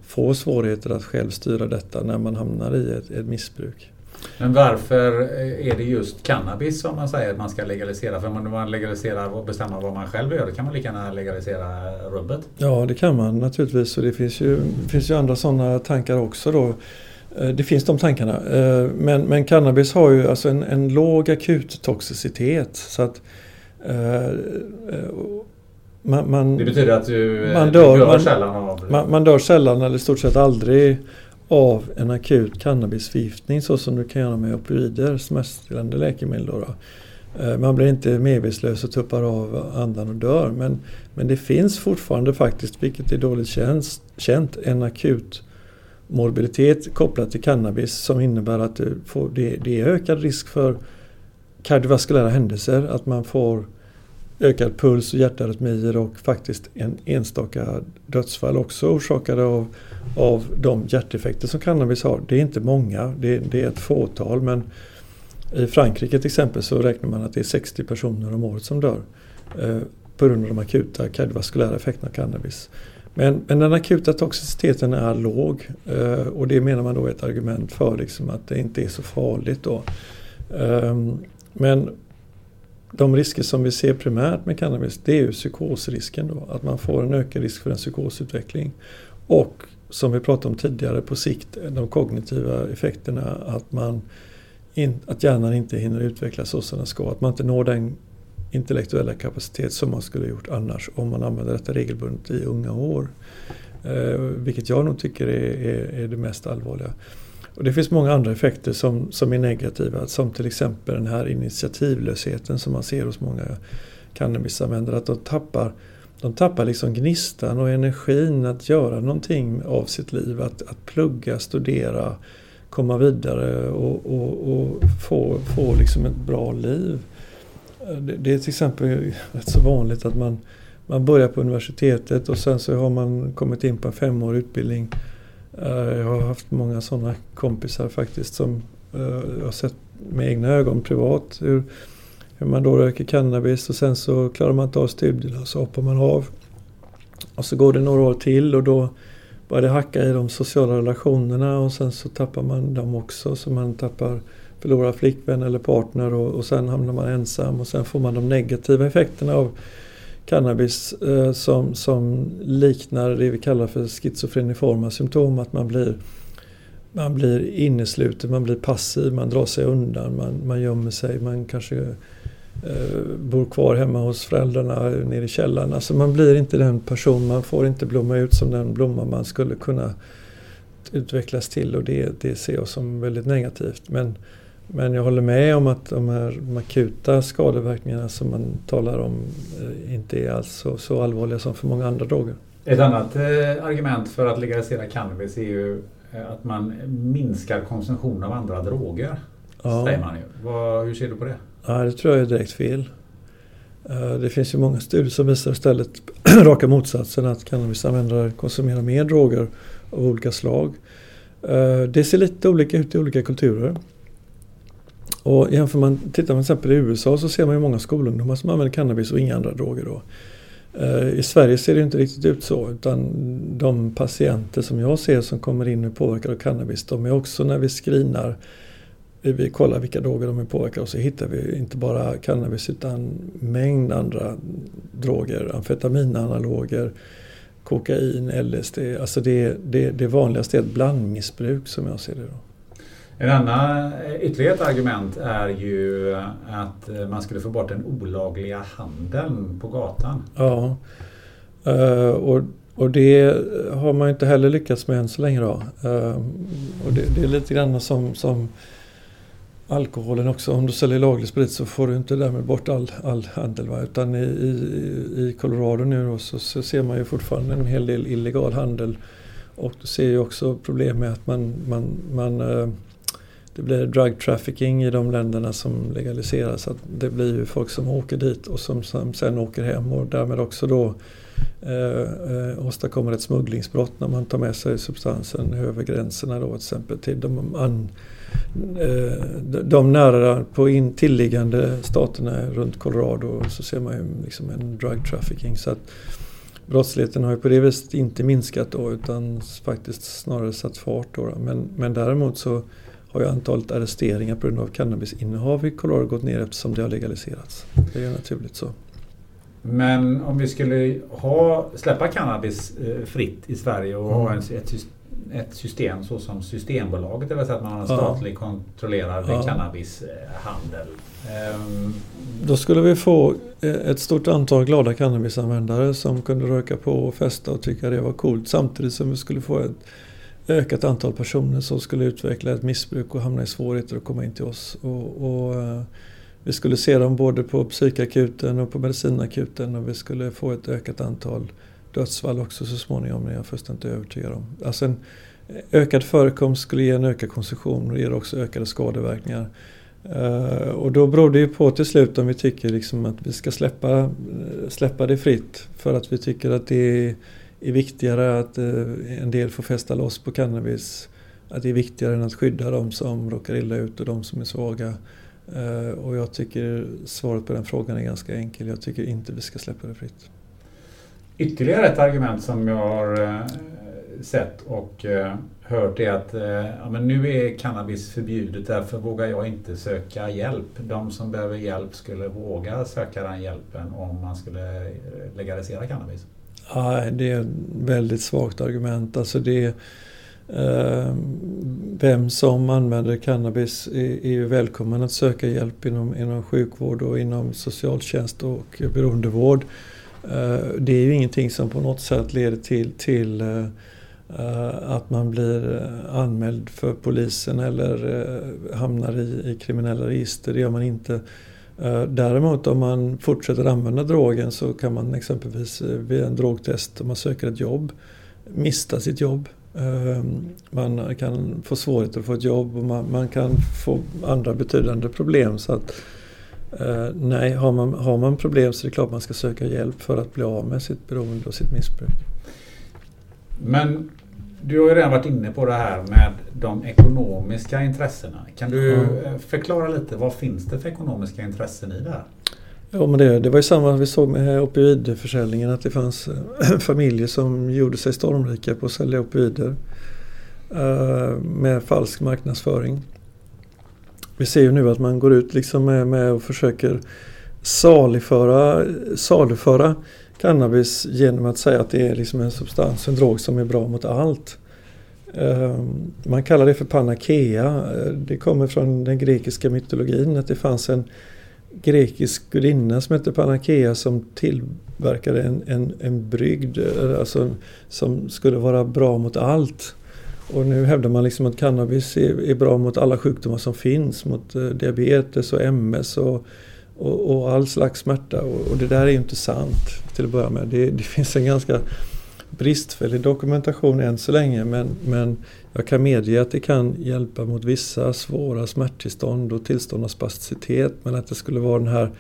får svårigheter att själv styra detta när man hamnar i ett, ett missbruk. Men varför är det just cannabis som man säger att man ska legalisera? För om man legaliserar och bestämmer vad man själv gör, då kan man lika gärna legalisera rubbet. Ja, det kan man naturligtvis och det finns ju, finns ju andra sådana tankar också då. Eh, Det finns de tankarna. Eh, Men, men cannabis har ju alltså en, en låg akuttoxicitet. Så att, eh, man, man, Det betyder att du, Man du dör- dör man- sällan av... man, man dör sällan eller i stort sett aldrig av en akut cannabisförgiftning så som du kan göra med opioider, smärtstillande läkemedel. Då då. Man blir inte medvetslös och tuppar av andan och dör. Men, men det finns fortfarande faktiskt, vilket är dåligt känt, känt en akut morbiditet kopplat till cannabis som innebär att det, får, det, det är ökad risk för kardiovaskulära händelser. Att man får ökad puls och hjärtarytmier och faktiskt en enstaka dödsfall också orsakade av, av de hjärteffekter som cannabis har. Det är inte många, det, det är ett fåtal men i Frankrike till exempel så räknar man att det är 60 personer om året som dör eh, på grund av de akuta kardiovaskulära effekterna av cannabis. Men, men den akuta toxiciteten är låg eh, och det menar man då är ett argument för liksom att det inte är så farligt då. Ehm, men de risker som vi ser primärt med cannabis det är ju psykosrisken då. Att man får en ökad risk för en psykosutveckling. Och som vi pratade om tidigare på sikt de kognitiva effekterna att man in, att hjärnan inte hinner utvecklas så som den ska. Att man inte når den intellektuella kapacitet som man skulle gjort annars om man använder detta regelbundet i unga år. Eh, vilket jag nog tycker är, är, är det mest allvarliga. Och det finns många andra effekter som, som är negativa som till exempel den här initiativlösheten som man ser hos många cannabisanvändare. Att de tappar, de tappar liksom gnistan och energin att göra någonting av sitt liv. Att, att plugga, studera, komma vidare och, och, och få, få liksom ett bra liv. Det, det är till exempel rätt så vanligt att man, man börjar på universitetet och sen så har man kommit in på en femårig utbildning eh, Jag har haft många sådana kompisar faktiskt som eh, jag har sett med egna ögon privat hur, hur man då röker cannabis och sen så klarar man inte av studierna och så hoppar man av. Och så går det några år till och då börjar det hacka i de sociala relationerna och sen så tappar man dem också så man tappar förlorar flickvän eller partner och, och sen hamnar man ensam och sen får man de negativa effekterna av cannabis eh, som, som liknar det vi kallar för schizofreniforma symptom. Att man blir, man blir innesluten, man blir passiv, man drar sig undan, man, man gömmer sig, man kanske eh, bor kvar hemma hos föräldrarna nere i källaren. Alltså man blir inte den person, man får inte blomma ut som den blomma man skulle kunna utvecklas till och det, det ser jag som väldigt negativt. Men, men jag håller med om att de här de akuta skadeverkningarna som man talar om eh, inte är alls så, så allvarliga som för många andra droger. Ett annat eh, argument för att legalisera cannabis är ju eh, att man minskar konsumtion av andra droger. Ja. Säger man ju. Vad, hur ser du på det? Ja, det tror jag är direkt fel. Eh, Det finns ju många studier som visar istället raka motsatsen att cannabisanvändare konsumerar mer droger av olika slag. Det ser lite olika ut i olika kulturer. Och jämför man, tittar man till exempel i USA så ser man ju många skolungdomar som använder cannabis och inga andra droger då. Eh, I Sverige ser det inte riktigt ut så utan de patienter som jag ser som kommer in och är påverkade av cannabis de är också när vi screenar eh, vi kollar vilka droger de är påverkade och så hittar vi inte bara cannabis utan mängd andra droger. Amfetaminanaloger, kokain, LSD. Alltså det, det, det vanligaste är ett blandmissbruk som jag ser det. Då. En annan, eh, ytterligare ett argument är ju att eh, man skulle få bort den olagliga handeln på gatan. Ja, eh, och, och det har man ju inte heller lyckats med än så länge. Då. Och det, det är lite grann som, som alkoholen också. Om du säljer laglig sprit så får du inte därmed bort all, all handel. Va? Utan i, i, i Colorado nu då, så, så ser man ju fortfarande en hel del illegal handel. Och du ser ju också problem med att man, man, man det blir drug trafficking i de länderna som legaliseras. Att det blir ju folk som åker dit och som, som sen åker hem och därmed också då eh, eh, åstadkommer ett smugglingsbrott när man tar med sig substansen över gränserna då till exempel till de, an, eh, de nära på intilliggande staterna runt Colorado så ser man ju liksom en drug trafficking. Så att brottsligheten har ju på det viset inte minskat då utan faktiskt snarare satt fart. Då. Men, men däremot så har ju antalet arresteringar på grund av cannabisinnehav i Colorado gått ner eftersom det har legaliserats. Det är naturligt så. Men om vi skulle ha, släppa cannabis eh, fritt i Sverige och mm. ha en, ett, ett system så som Systembolaget, det vill säga att man har en statlig ja. kontrollerad ja. cannabishandel. Um, Då skulle vi få eh, ett stort antal glada cannabisanvändare som kunde röka på och festa och tycka det var coolt samtidigt som vi skulle få ett ökat antal personer som skulle utveckla ett missbruk och hamna i svårigheter att komma in till oss. Och, och eh, vi skulle se dem både på psykakuten och på medicinakuten och vi skulle få ett ökat antal dödsfall också så småningom, är jag fullständigt övertygad om. Alltså en eh, ökad förekomst skulle ge en ökad konsumtion och ger också ökade skadeverkningar. Uh, och då beror det ju på till slut om vi tycker liksom att vi ska släppa, släppa det fritt för att vi tycker att det är är viktigare att eh, en del får fästa loss på cannabis. Att det är viktigare än att skydda de som råkar illa ut och de som är svaga. Eh, och jag tycker svaret på den frågan är ganska enkel. Jag tycker inte vi ska släppa det fritt. Ytterligare ett argument som jag har eh, sett och hört är att ja, men nu är cannabis förbjudet därför vågar jag inte söka hjälp. De som behöver hjälp skulle våga söka den hjälpen om man skulle legalisera cannabis. Nej, det är ett väldigt svagt argument. Alltså det eh, vem som använder cannabis är, är ju välkommen att söka hjälp inom, inom sjukvård och inom socialtjänst och beroendevård. Eh, det är ju ingenting som på något sätt leder till, till eh, att man blir eh, anmäld för polisen eller eh, hamnar i, i kriminella register. Det gör man inte. Eh, däremot om man fortsätter använda drogen så kan man exempelvis eh, vid en drogtest om man söker ett jobb mista sitt jobb. Eh, man kan få svårigheter att få ett jobb och man, man kan få andra betydande problem. Så att, nej, har man, har man problem så är det klart man ska söka hjälp för att bli av med sitt beroende och sitt missbruk. Men du har ju redan varit inne på det här med de ekonomiska intressena. Kan du mm. förklara lite vad finns det för ekonomiska intressen i det här? Ja men det, det var ju samma vi såg med opioidförsäljningen att det fanns eh, familjer som gjorde sig stormrika på att sälja opioider uh, med falsk marknadsföring. Vi ser ju nu att man går ut liksom med, med och försöker saluföra, saluföra cannabis genom att säga att det är liksom en substans, en drog som är bra mot allt. Ehm, man kallar det för panakea. Eh, det kommer från den grekiska mytologin att det fanns en grekisk gudinna som hette Panakea som tillverkade en, en, en brygd eh, alltså, som skulle vara bra mot allt. Och nu hävdar man liksom att cannabis är, är bra mot alla sjukdomar som finns. Mot eh, diabetes och MS och och, och all slags smärta. Och, och, det där är ju inte sant till att börja med. Det, det, finns en ganska bristfällig dokumentation än så länge men, men jag kan medge att det kan hjälpa mot vissa svåra smärttillstånd och tillstånd av spasticitet men att det skulle vara den här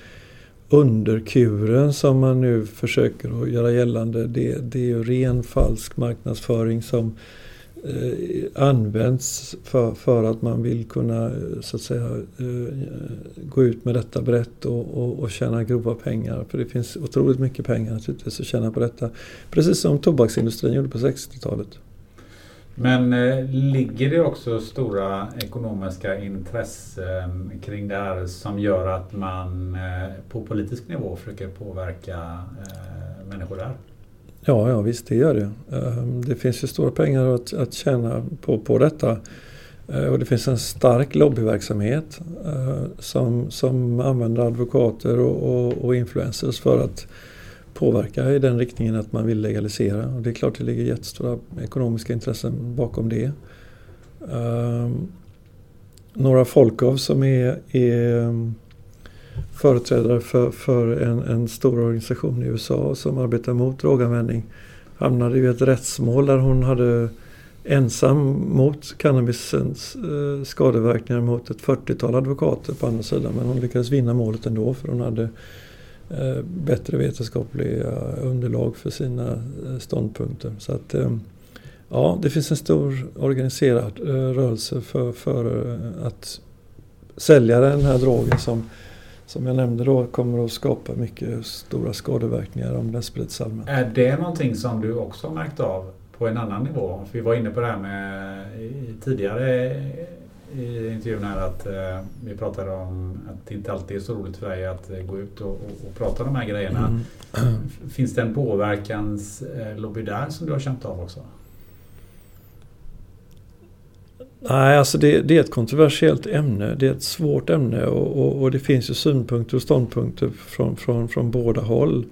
underkuren som man nu försöker att göra gällande det, det är ju ren falsk marknadsföring som Eh, används för, för att man vill kunna eh, så att säga eh, gå ut med detta brett och, och, och tjäna grova pengar. För det finns otroligt mycket pengar naturligtvis att tjäna på detta. Precis som tobaksindustrin gjorde på 60-talet. Men eh, ligger det också stora ekonomiska intressen kring det här som gör att man eh, på politisk nivå försöker påverka eh, människor där? Ja, ja visst det gör det. Ehm, det finns ju stora pengar att, att tjäna på, på detta. Eh, och det finns en stark lobbyverksamhet eh, som, som använder advokater och, och, och influencers för att påverka i den riktningen att man vill legalisera. Och det är klart det ligger jättestora ekonomiska intressen bakom det. Um, Några Folkov som är, är företrädare för, för en, en, stor organisation i USA som arbetar mot droganvändning hamnade i ett rättsmål där hon hade ensam mot cannabisens eh, skadeverkningar mot ett 40-tal advokater på andra sidan. Men hon lyckades vinna målet ändå för hon hade eh, bättre vetenskapliga underlag för sina eh, ståndpunkter. Så att, eh, ja, det finns en stor organiserad eh, rörelse för, för eh, att sälja den här drogen som som jag nämnde då kommer att skapa mycket stora skadeverkningar om den sprids allmänt. Är det någonting som du också har märkt av på en annan nivå? För vi var inne på det här med tidigare i intervjun här att eh, vi pratade om att det inte alltid är så roligt för dig att eh, gå ut och, och, och prata de här grejerna. Mm. Finns det en påverkanslobby där som du har känt av också? Nej, alltså det, det, är ett kontroversiellt ämne. Det är ett svårt ämne och, och, och det finns ju synpunkter och ståndpunkter från, från, från båda håll.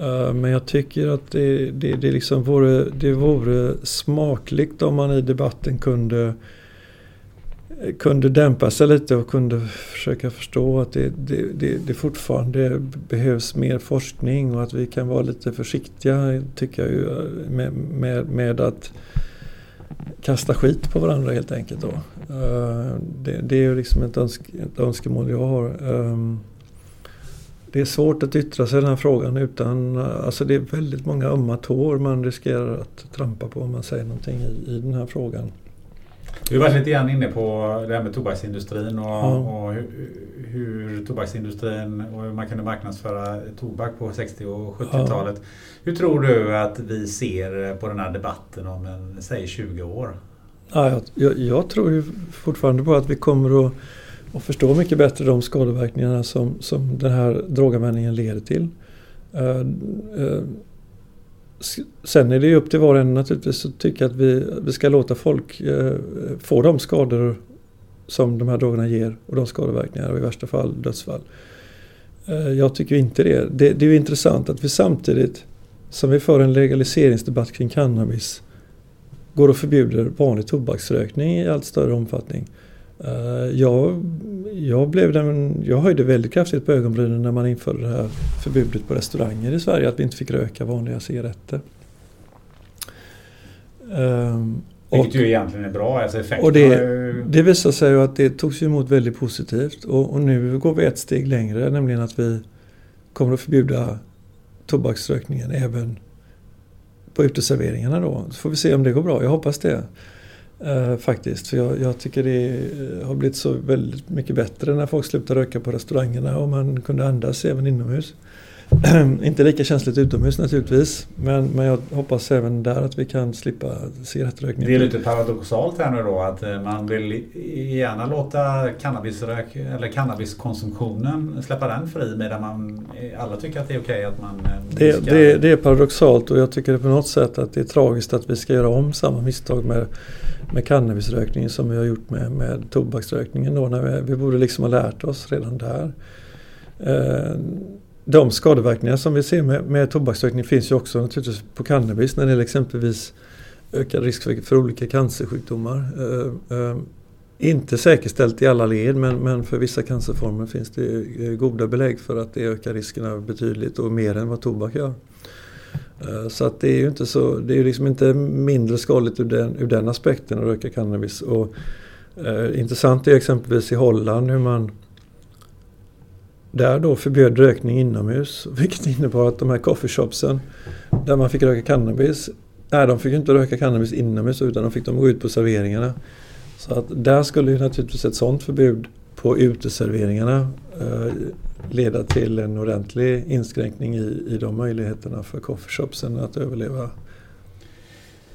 Uh, men jag tycker att det, det, det, liksom vore, det vore smakligt om man i debatten kunde kunde dämpa sig lite och kunde försöka förstå att det, det, det, det fortfarande behövs mer forskning och att vi kan vara lite försiktiga tycker jag ju med, med, med att kasta skit på varandra helt enkelt. Då. Eh, det, det, är ju liksom ett, önsk, ett önskemål jag har. Ehm, det är svårt att yttra sig i den här frågan utan, alltså det är väldigt många ömma tår man riskerar att trampa på om man säger någonting i, i den här frågan. Du var lite grann inne på det här med tobaksindustrin och, ja. och hur, hur, tobaksindustrin och hur man kunde marknadsföra tobak på 60 och 70-talet. Ja. Hur tror du att vi ser på den här debatten om en, säg 20 år? Ja, jag, jag tror ju fortfarande på att vi kommer att, att förstå mycket bättre de skadeverkningarna som, som den här droganvändningen leder till. Uh, uh, Sen är det ju upp till var och en naturligtvis att tycka att vi, vi ska låta folk eh, få de skador som de här drogerna ger och de skadeverkningar och i värsta fall dödsfall. Eh, jag tycker inte det. det. Det är ju intressant att vi samtidigt som vi för en legaliseringsdebatt kring cannabis går och förbjuder vanlig tobaksrökning i allt större omfattning. Eh, jag, jag, blev den, jag höjde väldigt kraftigt på ögonbrynen när man införde det här förbudet på restauranger i Sverige att vi inte fick röka vanliga cigaretter. Um, Vilket ju egentligen är bra. Alltså och det, det visar sig ju att det togs emot väldigt positivt och, och, nu går vi ett steg längre nämligen att vi kommer att förbjuda tobaksrökningen även på uteserveringarna då. Så får vi se om det går bra. Jag hoppas det. Uh, faktiskt. För jag, jag, tycker det eh, har blivit så väldigt mycket bättre när folk slutar röka på restaurangerna och man kunde andas även inomhus. inte lika känsligt utomhus naturligtvis. Men, men jag hoppas även där att vi kan slippa cigarettrökning. Det är lite paradoxalt här nu då att eh, man vill gärna låta cannabisrök eller cannabiskonsumtionen släppa den fri medan man alla tycker att det är okej okay att man... Det, ska... det, det är paradoxalt och jag tycker det på något sätt att det är tragiskt att vi ska göra om samma misstag med med cannabisrökningen som vi har gjort med, med tobaksrökningen. Då, när vi, vi borde liksom ha lärt oss redan där. Eh, de skadeverkningar som vi ser med, med tobaksrökning finns ju också naturligtvis på cannabis när det gäller exempelvis ökad risk för, för olika cancersjukdomar. Eh, eh, inte säkerställt i alla led men, men för vissa cancerformer finns det eh, goda belägg för att det ökar riskerna betydligt och mer än vad tobak gör. Eh, så att det är ju inte så, det är liksom inte mindre skadligt ur den, ur den aspekten att röka cannabis. Och, eh, intressant är exempelvis i Holland hur man där då förbjöd rökning inomhus. Vilket innebar att de här coffeeshopsen där man fick röka cannabis. Nej, de fick inte röka cannabis inomhus utan de fick de gå ut på serveringarna. Så att där skulle ju naturligtvis ett sådant förbud på uteserveringarna eh, leda till en ordentlig inskränkning i, i de möjligheterna för coffeeshopsen att överleva.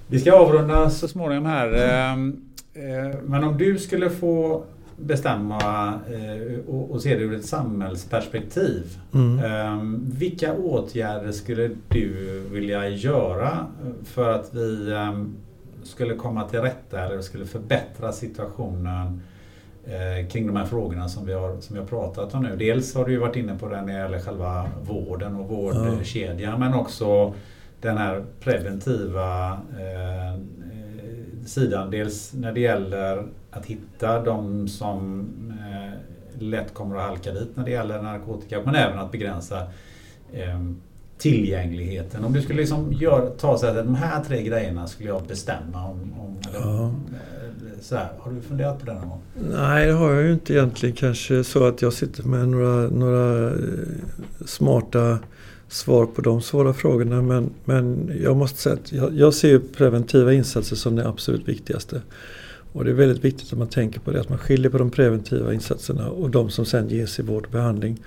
Vi ska avrunda så småningom här. Ehm, eh, men om du skulle få bestämma eh, och se det ur ett samhällsperspektiv. Mm. Ehm, vilka åtgärder skulle du vilja göra för att vi ehm, skulle komma till rätta eller skulle förbättra situationen kring de här frågorna som vi, har, som vi har pratat om nu. Dels har du ju varit inne på det när det gäller själva vården och vårdkedjan ja. men också den här preventiva eh, sidan. Dels när det gäller att hitta de som eh, lätt kommer att halka dit när det gäller narkotika men även att begränsa eh, tillgängligheten. Om du skulle liksom gör, ta så att de här tre grejerna skulle jag bestämma om. om Ja så här, har du funderat på det någon gång? Nej, det har jag ju inte egentligen. Kanske så att jag sitter med några, några eh, smarta svar på de svåra frågorna. Men, men jag måste säga att jag, jag ser ju preventiva insatser som det absolut viktigaste. Och det är väldigt viktigt att man tänker på det, att man skiljer på de preventiva insatserna och de som sen ges i vård och behandling.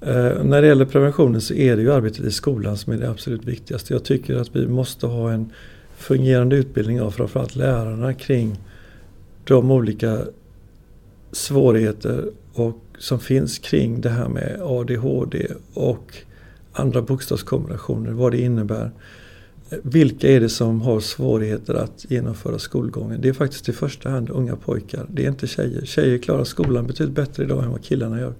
Eh, när det gäller preventionen så är det ju arbetet i skolan som är det absolut viktigaste. Jag tycker att vi måste ha en fungerande utbildning av framförallt lärarna kring de olika svårigheter och, som finns kring det här med ADHD och andra bokstavskombinationer, vad det innebär. Vilka är det som har svårigheter att genomföra skolgången? Det är faktiskt i första hand unga pojkar. Det är inte tjejer. Tjejer klarar skolan betydligt bättre idag än vad killarna gör.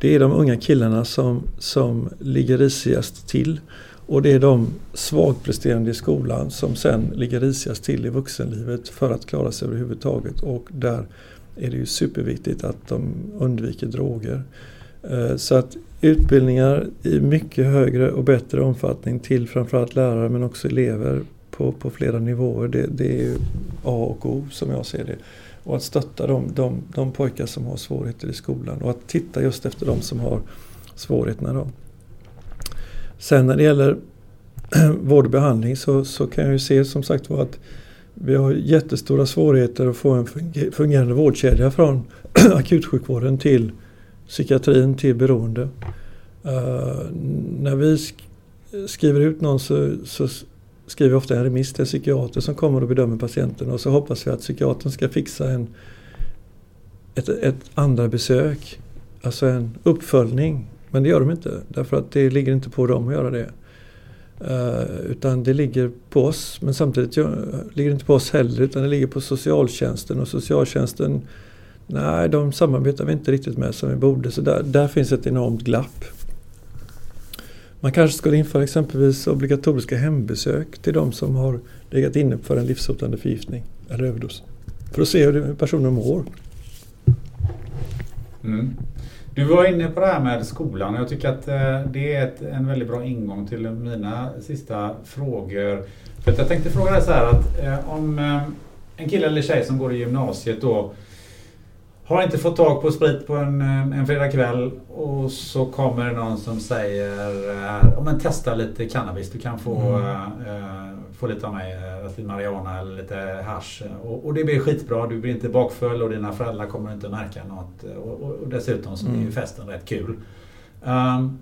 Det är de unga killarna som, som ligger risigast till. Och det är de svagpresterande i skolan som sen ligger risigast till i vuxenlivet för att klara sig överhuvudtaget. Och där är det ju superviktigt att de undviker droger. Eh, så att utbildningar i mycket högre och bättre omfattning till framförallt lärare men också elever på, på flera nivåer. Det, det är A och O som jag ser det. Och att stötta de, de, de pojkar som har svårigheter i skolan och att titta just efter de som har svårigheterna. Då. Sen när det gäller vård och behandling så, så kan jag ju se som sagt var att vi har jättestora svårigheter att få en fungerande vårdkedja från akutsjukvården till psykiatrin till beroende. Uh, när vi sk skriver ut någon så, så, skriver vi ofta en remiss till en psykiater som kommer och bedömer patienten och så hoppas vi att psykiatern ska fixa en, ett, ett andra besök, alltså en uppföljning. Men det gör de inte därför att det ligger inte på dem att göra det. Eh, utan det ligger på oss men samtidigt ligger det inte på oss heller utan det ligger på socialtjänsten och socialtjänsten Nej, de samarbetar vi inte riktigt med som vi borde. Så där, där finns ett enormt glapp. Man kanske skulle införa exempelvis obligatoriska hembesök till de som har legat inne för en livshotande förgiftning eller överdos. För att se hur personen mår. Mm. Du var inne på det här med skolan jag tycker att eh, det är ett, en väldigt bra ingång till mina sista frågor. För jag tänkte fråga dig så här att eh, om eh, en kille eller tjej som går i gymnasiet då har inte fått tag på sprit på en, en fredagkväll och så kommer det någon som säger eh, men testa lite cannabis. Du kan få, mm. Få lite av mig, lite marijuana eller lite hash. Och, och, det blir skitbra. Du blir inte bakfull och dina föräldrar kommer inte märka något. Och, och, dessutom så blir ju mm. festen rätt kul. Um,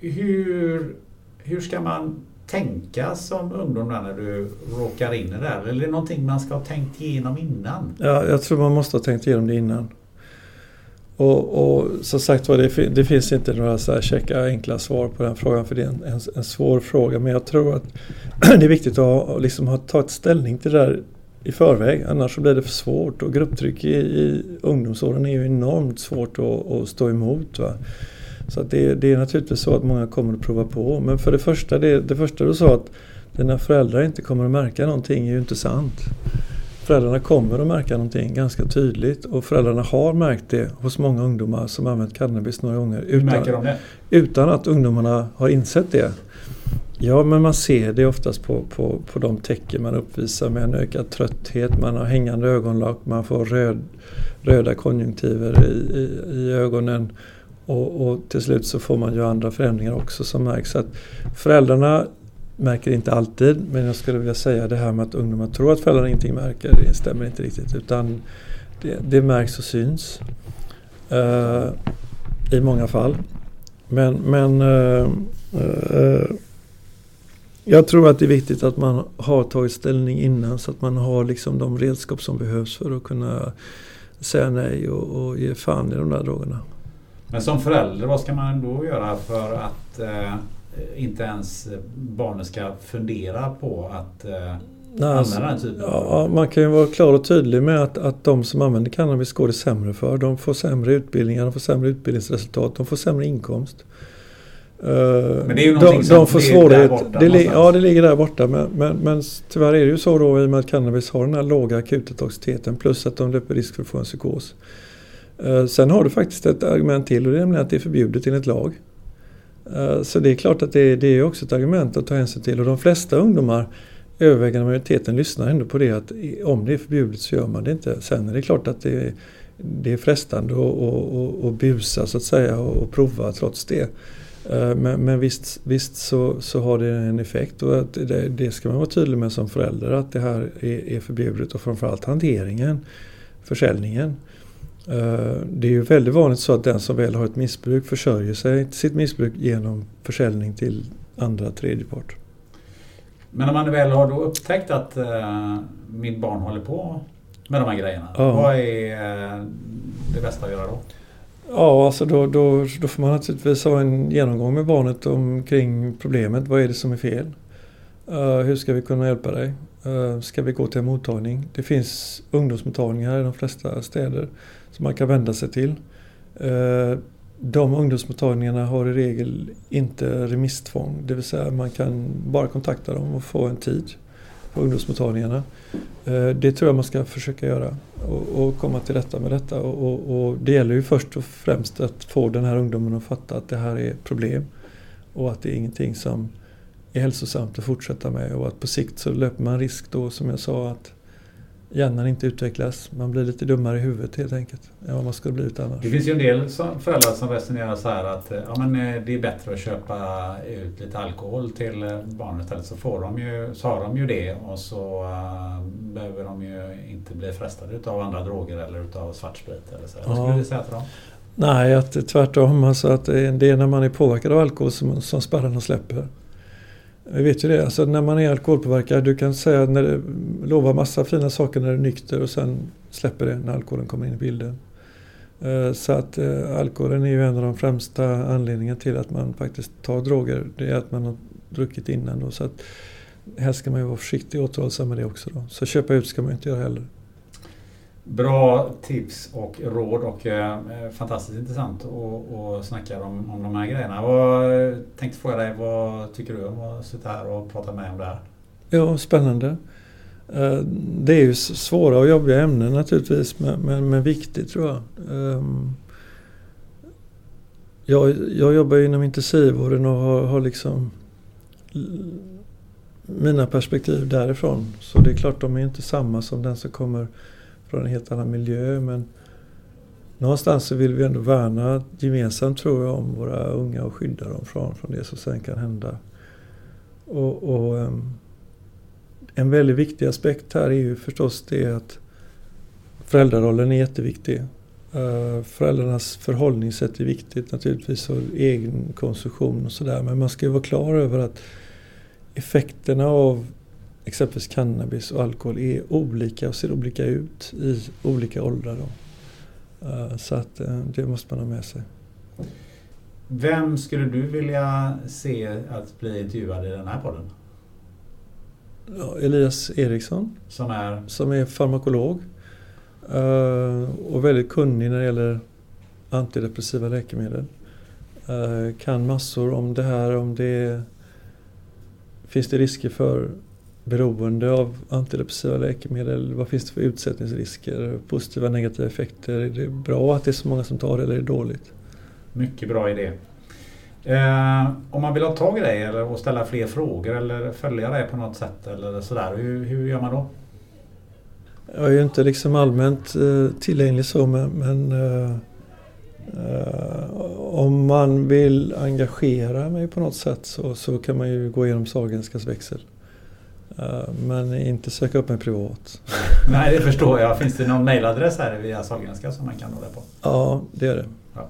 hur, hur ska man tänka som ungdom när du råkar in i det där? Eller är det någonting man ska ha tänkt igenom innan? Ja, jag tror man måste ha tänkt igenom det innan. Och, och som sagt var, det, det, finns inte några så här käcka enkla svar på den frågan för det är en, en, en svår fråga. Men jag tror att det är viktigt att ha, liksom ha tagit ställning till det där i förväg. Annars så blir det för svårt och grupptryck i, i ungdomsåren är ju enormt svårt att, att stå emot. Va? Så det, det, är naturligtvis så att många kommer att prova på. Men för det första, det, det första du sa att dina föräldrar inte kommer att märka någonting är ju inte sant. Föräldrarna kommer att märka någonting ganska tydligt och föräldrarna har märkt det hos många ungdomar som använt cannabis några gånger. Utan, utan att ungdomarna har insett det. Ja, men man ser det oftast på, på, på de tecken man uppvisar med en ökad trötthet, man har hängande ögonlock, man får röd, röda konjunktiver i, i, i ögonen och, och, till slut så får man ju andra förändringar också som märks. Så att föräldrarna märker inte alltid men jag skulle vilja säga det här med att ungdomar tror att föräldrarna ingenting märker, det stämmer inte riktigt. Utan det, det märks och syns. Uh, I många fall. Men, men uh, uh, jag tror att det är viktigt att man har tagit ställning innan så att man har liksom de redskap som behövs för att kunna säga nej och, och ge fan i de där drogerna. Men som förälder, vad ska man då göra för att inte ens barnet ska fundera på att eh, Nej, alltså, använda den typen av... Ja, man kan ju vara klar och tydlig med att, att de som använder cannabis går det sämre för. De får sämre utbildningar, de får sämre utbildningsresultat, de får sämre inkomst. Eh, men det är ju de, som de får svårighet, borta det Ja, det ligger där borta. Men, men, men tyvärr är det ju så då i och med att cannabis har den här låga akuta toxiciteten plus att de löper risk för att få en psykos. Eh, sen har du faktiskt ett argument till och det är nämligen att det är förbjudet enligt lag. Eh, så det är klart att det, det är också ett argument att ta hänsyn till och de flesta ungdomar övervägande majoriteten lyssnar ändå på det att om det är förbjudet så gör man det inte. Sen är det klart att det, det är frestande att busa så att säga och, och prova trots det. Eh, men, men visst, visst så, så, har det en effekt och att det, det, ska man vara tydlig med som förälder att det här är, är förbjudet och framförallt hanteringen, försäljningen. Eh, det är ju väldigt vanligt så att den som väl har ett missbruk försörjer sig sitt missbruk genom försäljning till andra tredjepart. Men om man väl har då upptäckt att uh, mitt barn håller på med de här grejerna. Ja. Vad är uh, det bästa att göra då? Ja, alltså då, då, då får man naturligtvis ha en genomgång med barnet omkring problemet. Vad är det som är fel? Uh, hur ska vi kunna hjälpa dig? Uh, ska vi gå till en mottagning? Det finns ungdomsmottagningar i de flesta städer som man kan vända sig till. Eh, de ungdomsmottagningarna har i regel inte remisstvång, det vill säga man kan bara kontakta dem och få en tid på ungdomsmottagningarna. Eh, det tror jag man ska försöka göra och, och komma till rätta med detta. Och, och, och, det gäller ju först och främst att få den här ungdomen att fatta att det här är problem och att det är ingenting som är hälsosamt att fortsätta med och att på sikt så löper man risk då som jag sa att hjärnan inte utvecklas. Man blir lite dummare i huvudet helt enkelt än vad man skulle blivit annars. Det finns ju en del föräldrar som resonerar så här att ja, men eh, det är bättre att köpa ut lite alkohol till eh, barnen istället så, får de ju, så har de ju det och så uh, behöver de ju inte bli frestade av andra droger eller utav svartsprit. Eller så. Ja. Vad skulle du säga till dem? Nej, att tvärtom. Alltså att det är när man är påverkad av alkohol som, som spärrarna släpper. Vi vet ju det, alltså när man är alkoholpåverkad, du kan säga när det lovar massa fina saker när du är nykter och sen släpper det när alkoholen kommer in i bilden. Eh, så att eh, alkoholen är ju en av de främsta anledningarna till att man faktiskt tar droger. Det är att man har druckit innan då. Så att helst ska man ju vara försiktig och återhållsam med det också då. Så köpa ut ska man inte göra heller. Bra tips och råd och eh, fantastiskt intressant att snacka om, om de här grejerna. Jag tänkte fråga dig, vad tycker du om att sitta här och prata med om det här? Ja, spännande. Eh, det är ju svåra och jobbiga ämnen naturligtvis, men, men, men viktigt tror jag. Ehm, jag, jag jobbar inom intensivvården och har, har liksom mina perspektiv därifrån. Så det är klart, de är inte samma som den som kommer från en helt annan miljö. Men någonstans så vill vi ändå värna gemensamt tror jag om våra unga och skydda dem från, från det som sen kan hända. Och, och ehm, en väldigt viktig aspekt här är ju förstås det att föräldrarollen är jätteviktig. Eh, föräldrarnas förhållningssätt är viktigt naturligtvis och egen konsumtion och sådär. Men man ska ju vara klar över att effekterna av exempelvis cannabis och alkohol är olika och ser olika ut i olika åldrar. Då. Uh, så att uh, det måste man ha med sig. Vem skulle du vilja se att bli intervjuad i den här podden? Ja, Elias Eriksson. Som är? Som är farmakolog. Uh, och väldigt kunnig när det gäller antidepressiva läkemedel. kan massor om det här, om det finns det risker för beroende av antidepressiva läkemedel? Vad finns det för utsättningsrisker? Positiva och negativa effekter? Är det bra att det är så många som tar det eller är det dåligt? Mycket bra idé. Eh, om man vill ha tag i dig eller och ställa fler frågor eller följa dig på något sätt eller sådär, hur, hur gör man då? Jag är ju inte liksom allmänt eh, tillgänglig så men, men eh, eh, om man vill engagera mig på något sätt så, så kan man ju gå igenom Sahlgrenskas växel. Eh, men inte söka upp mig privat. Nej, det förstår jag. Finns det någon mejladress här via Sahlgrenska som man kan nå på? Ja, det är det. Ja.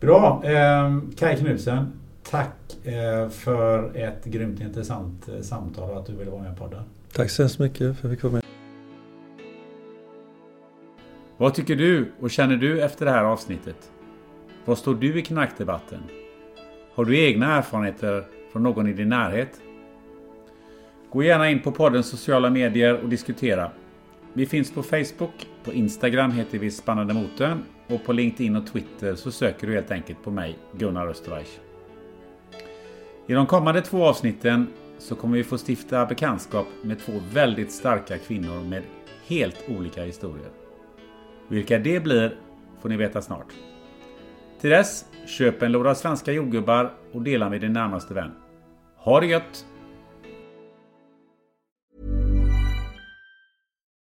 Bra! Eh, Kaj Knudsen, tack eh, för ett grymt intressant eh, samtal och att du ville vara med på podden. Tack så hemskt mycket för att jag fick vara med. Vad tycker du och känner du efter det här avsnittet? Var står du i knackdebatten? Har du egna erfarenheter från någon i din närhet? Gå gärna in på poddens sociala medier och diskutera. Vi finns på Facebook, på Instagram heter vi Spännande Motorn och på LinkedIn och Twitter så söker du helt enkelt på mig, Gunnar Österreich. I de kommande två avsnitten så kommer vi få stifta bekantskap med två väldigt starka kvinnor med helt olika historier. Vilka det blir får ni veta snart. Till dess, köp en låda svenska jordgubbar och dela med din närmaste vän. Ha det gött!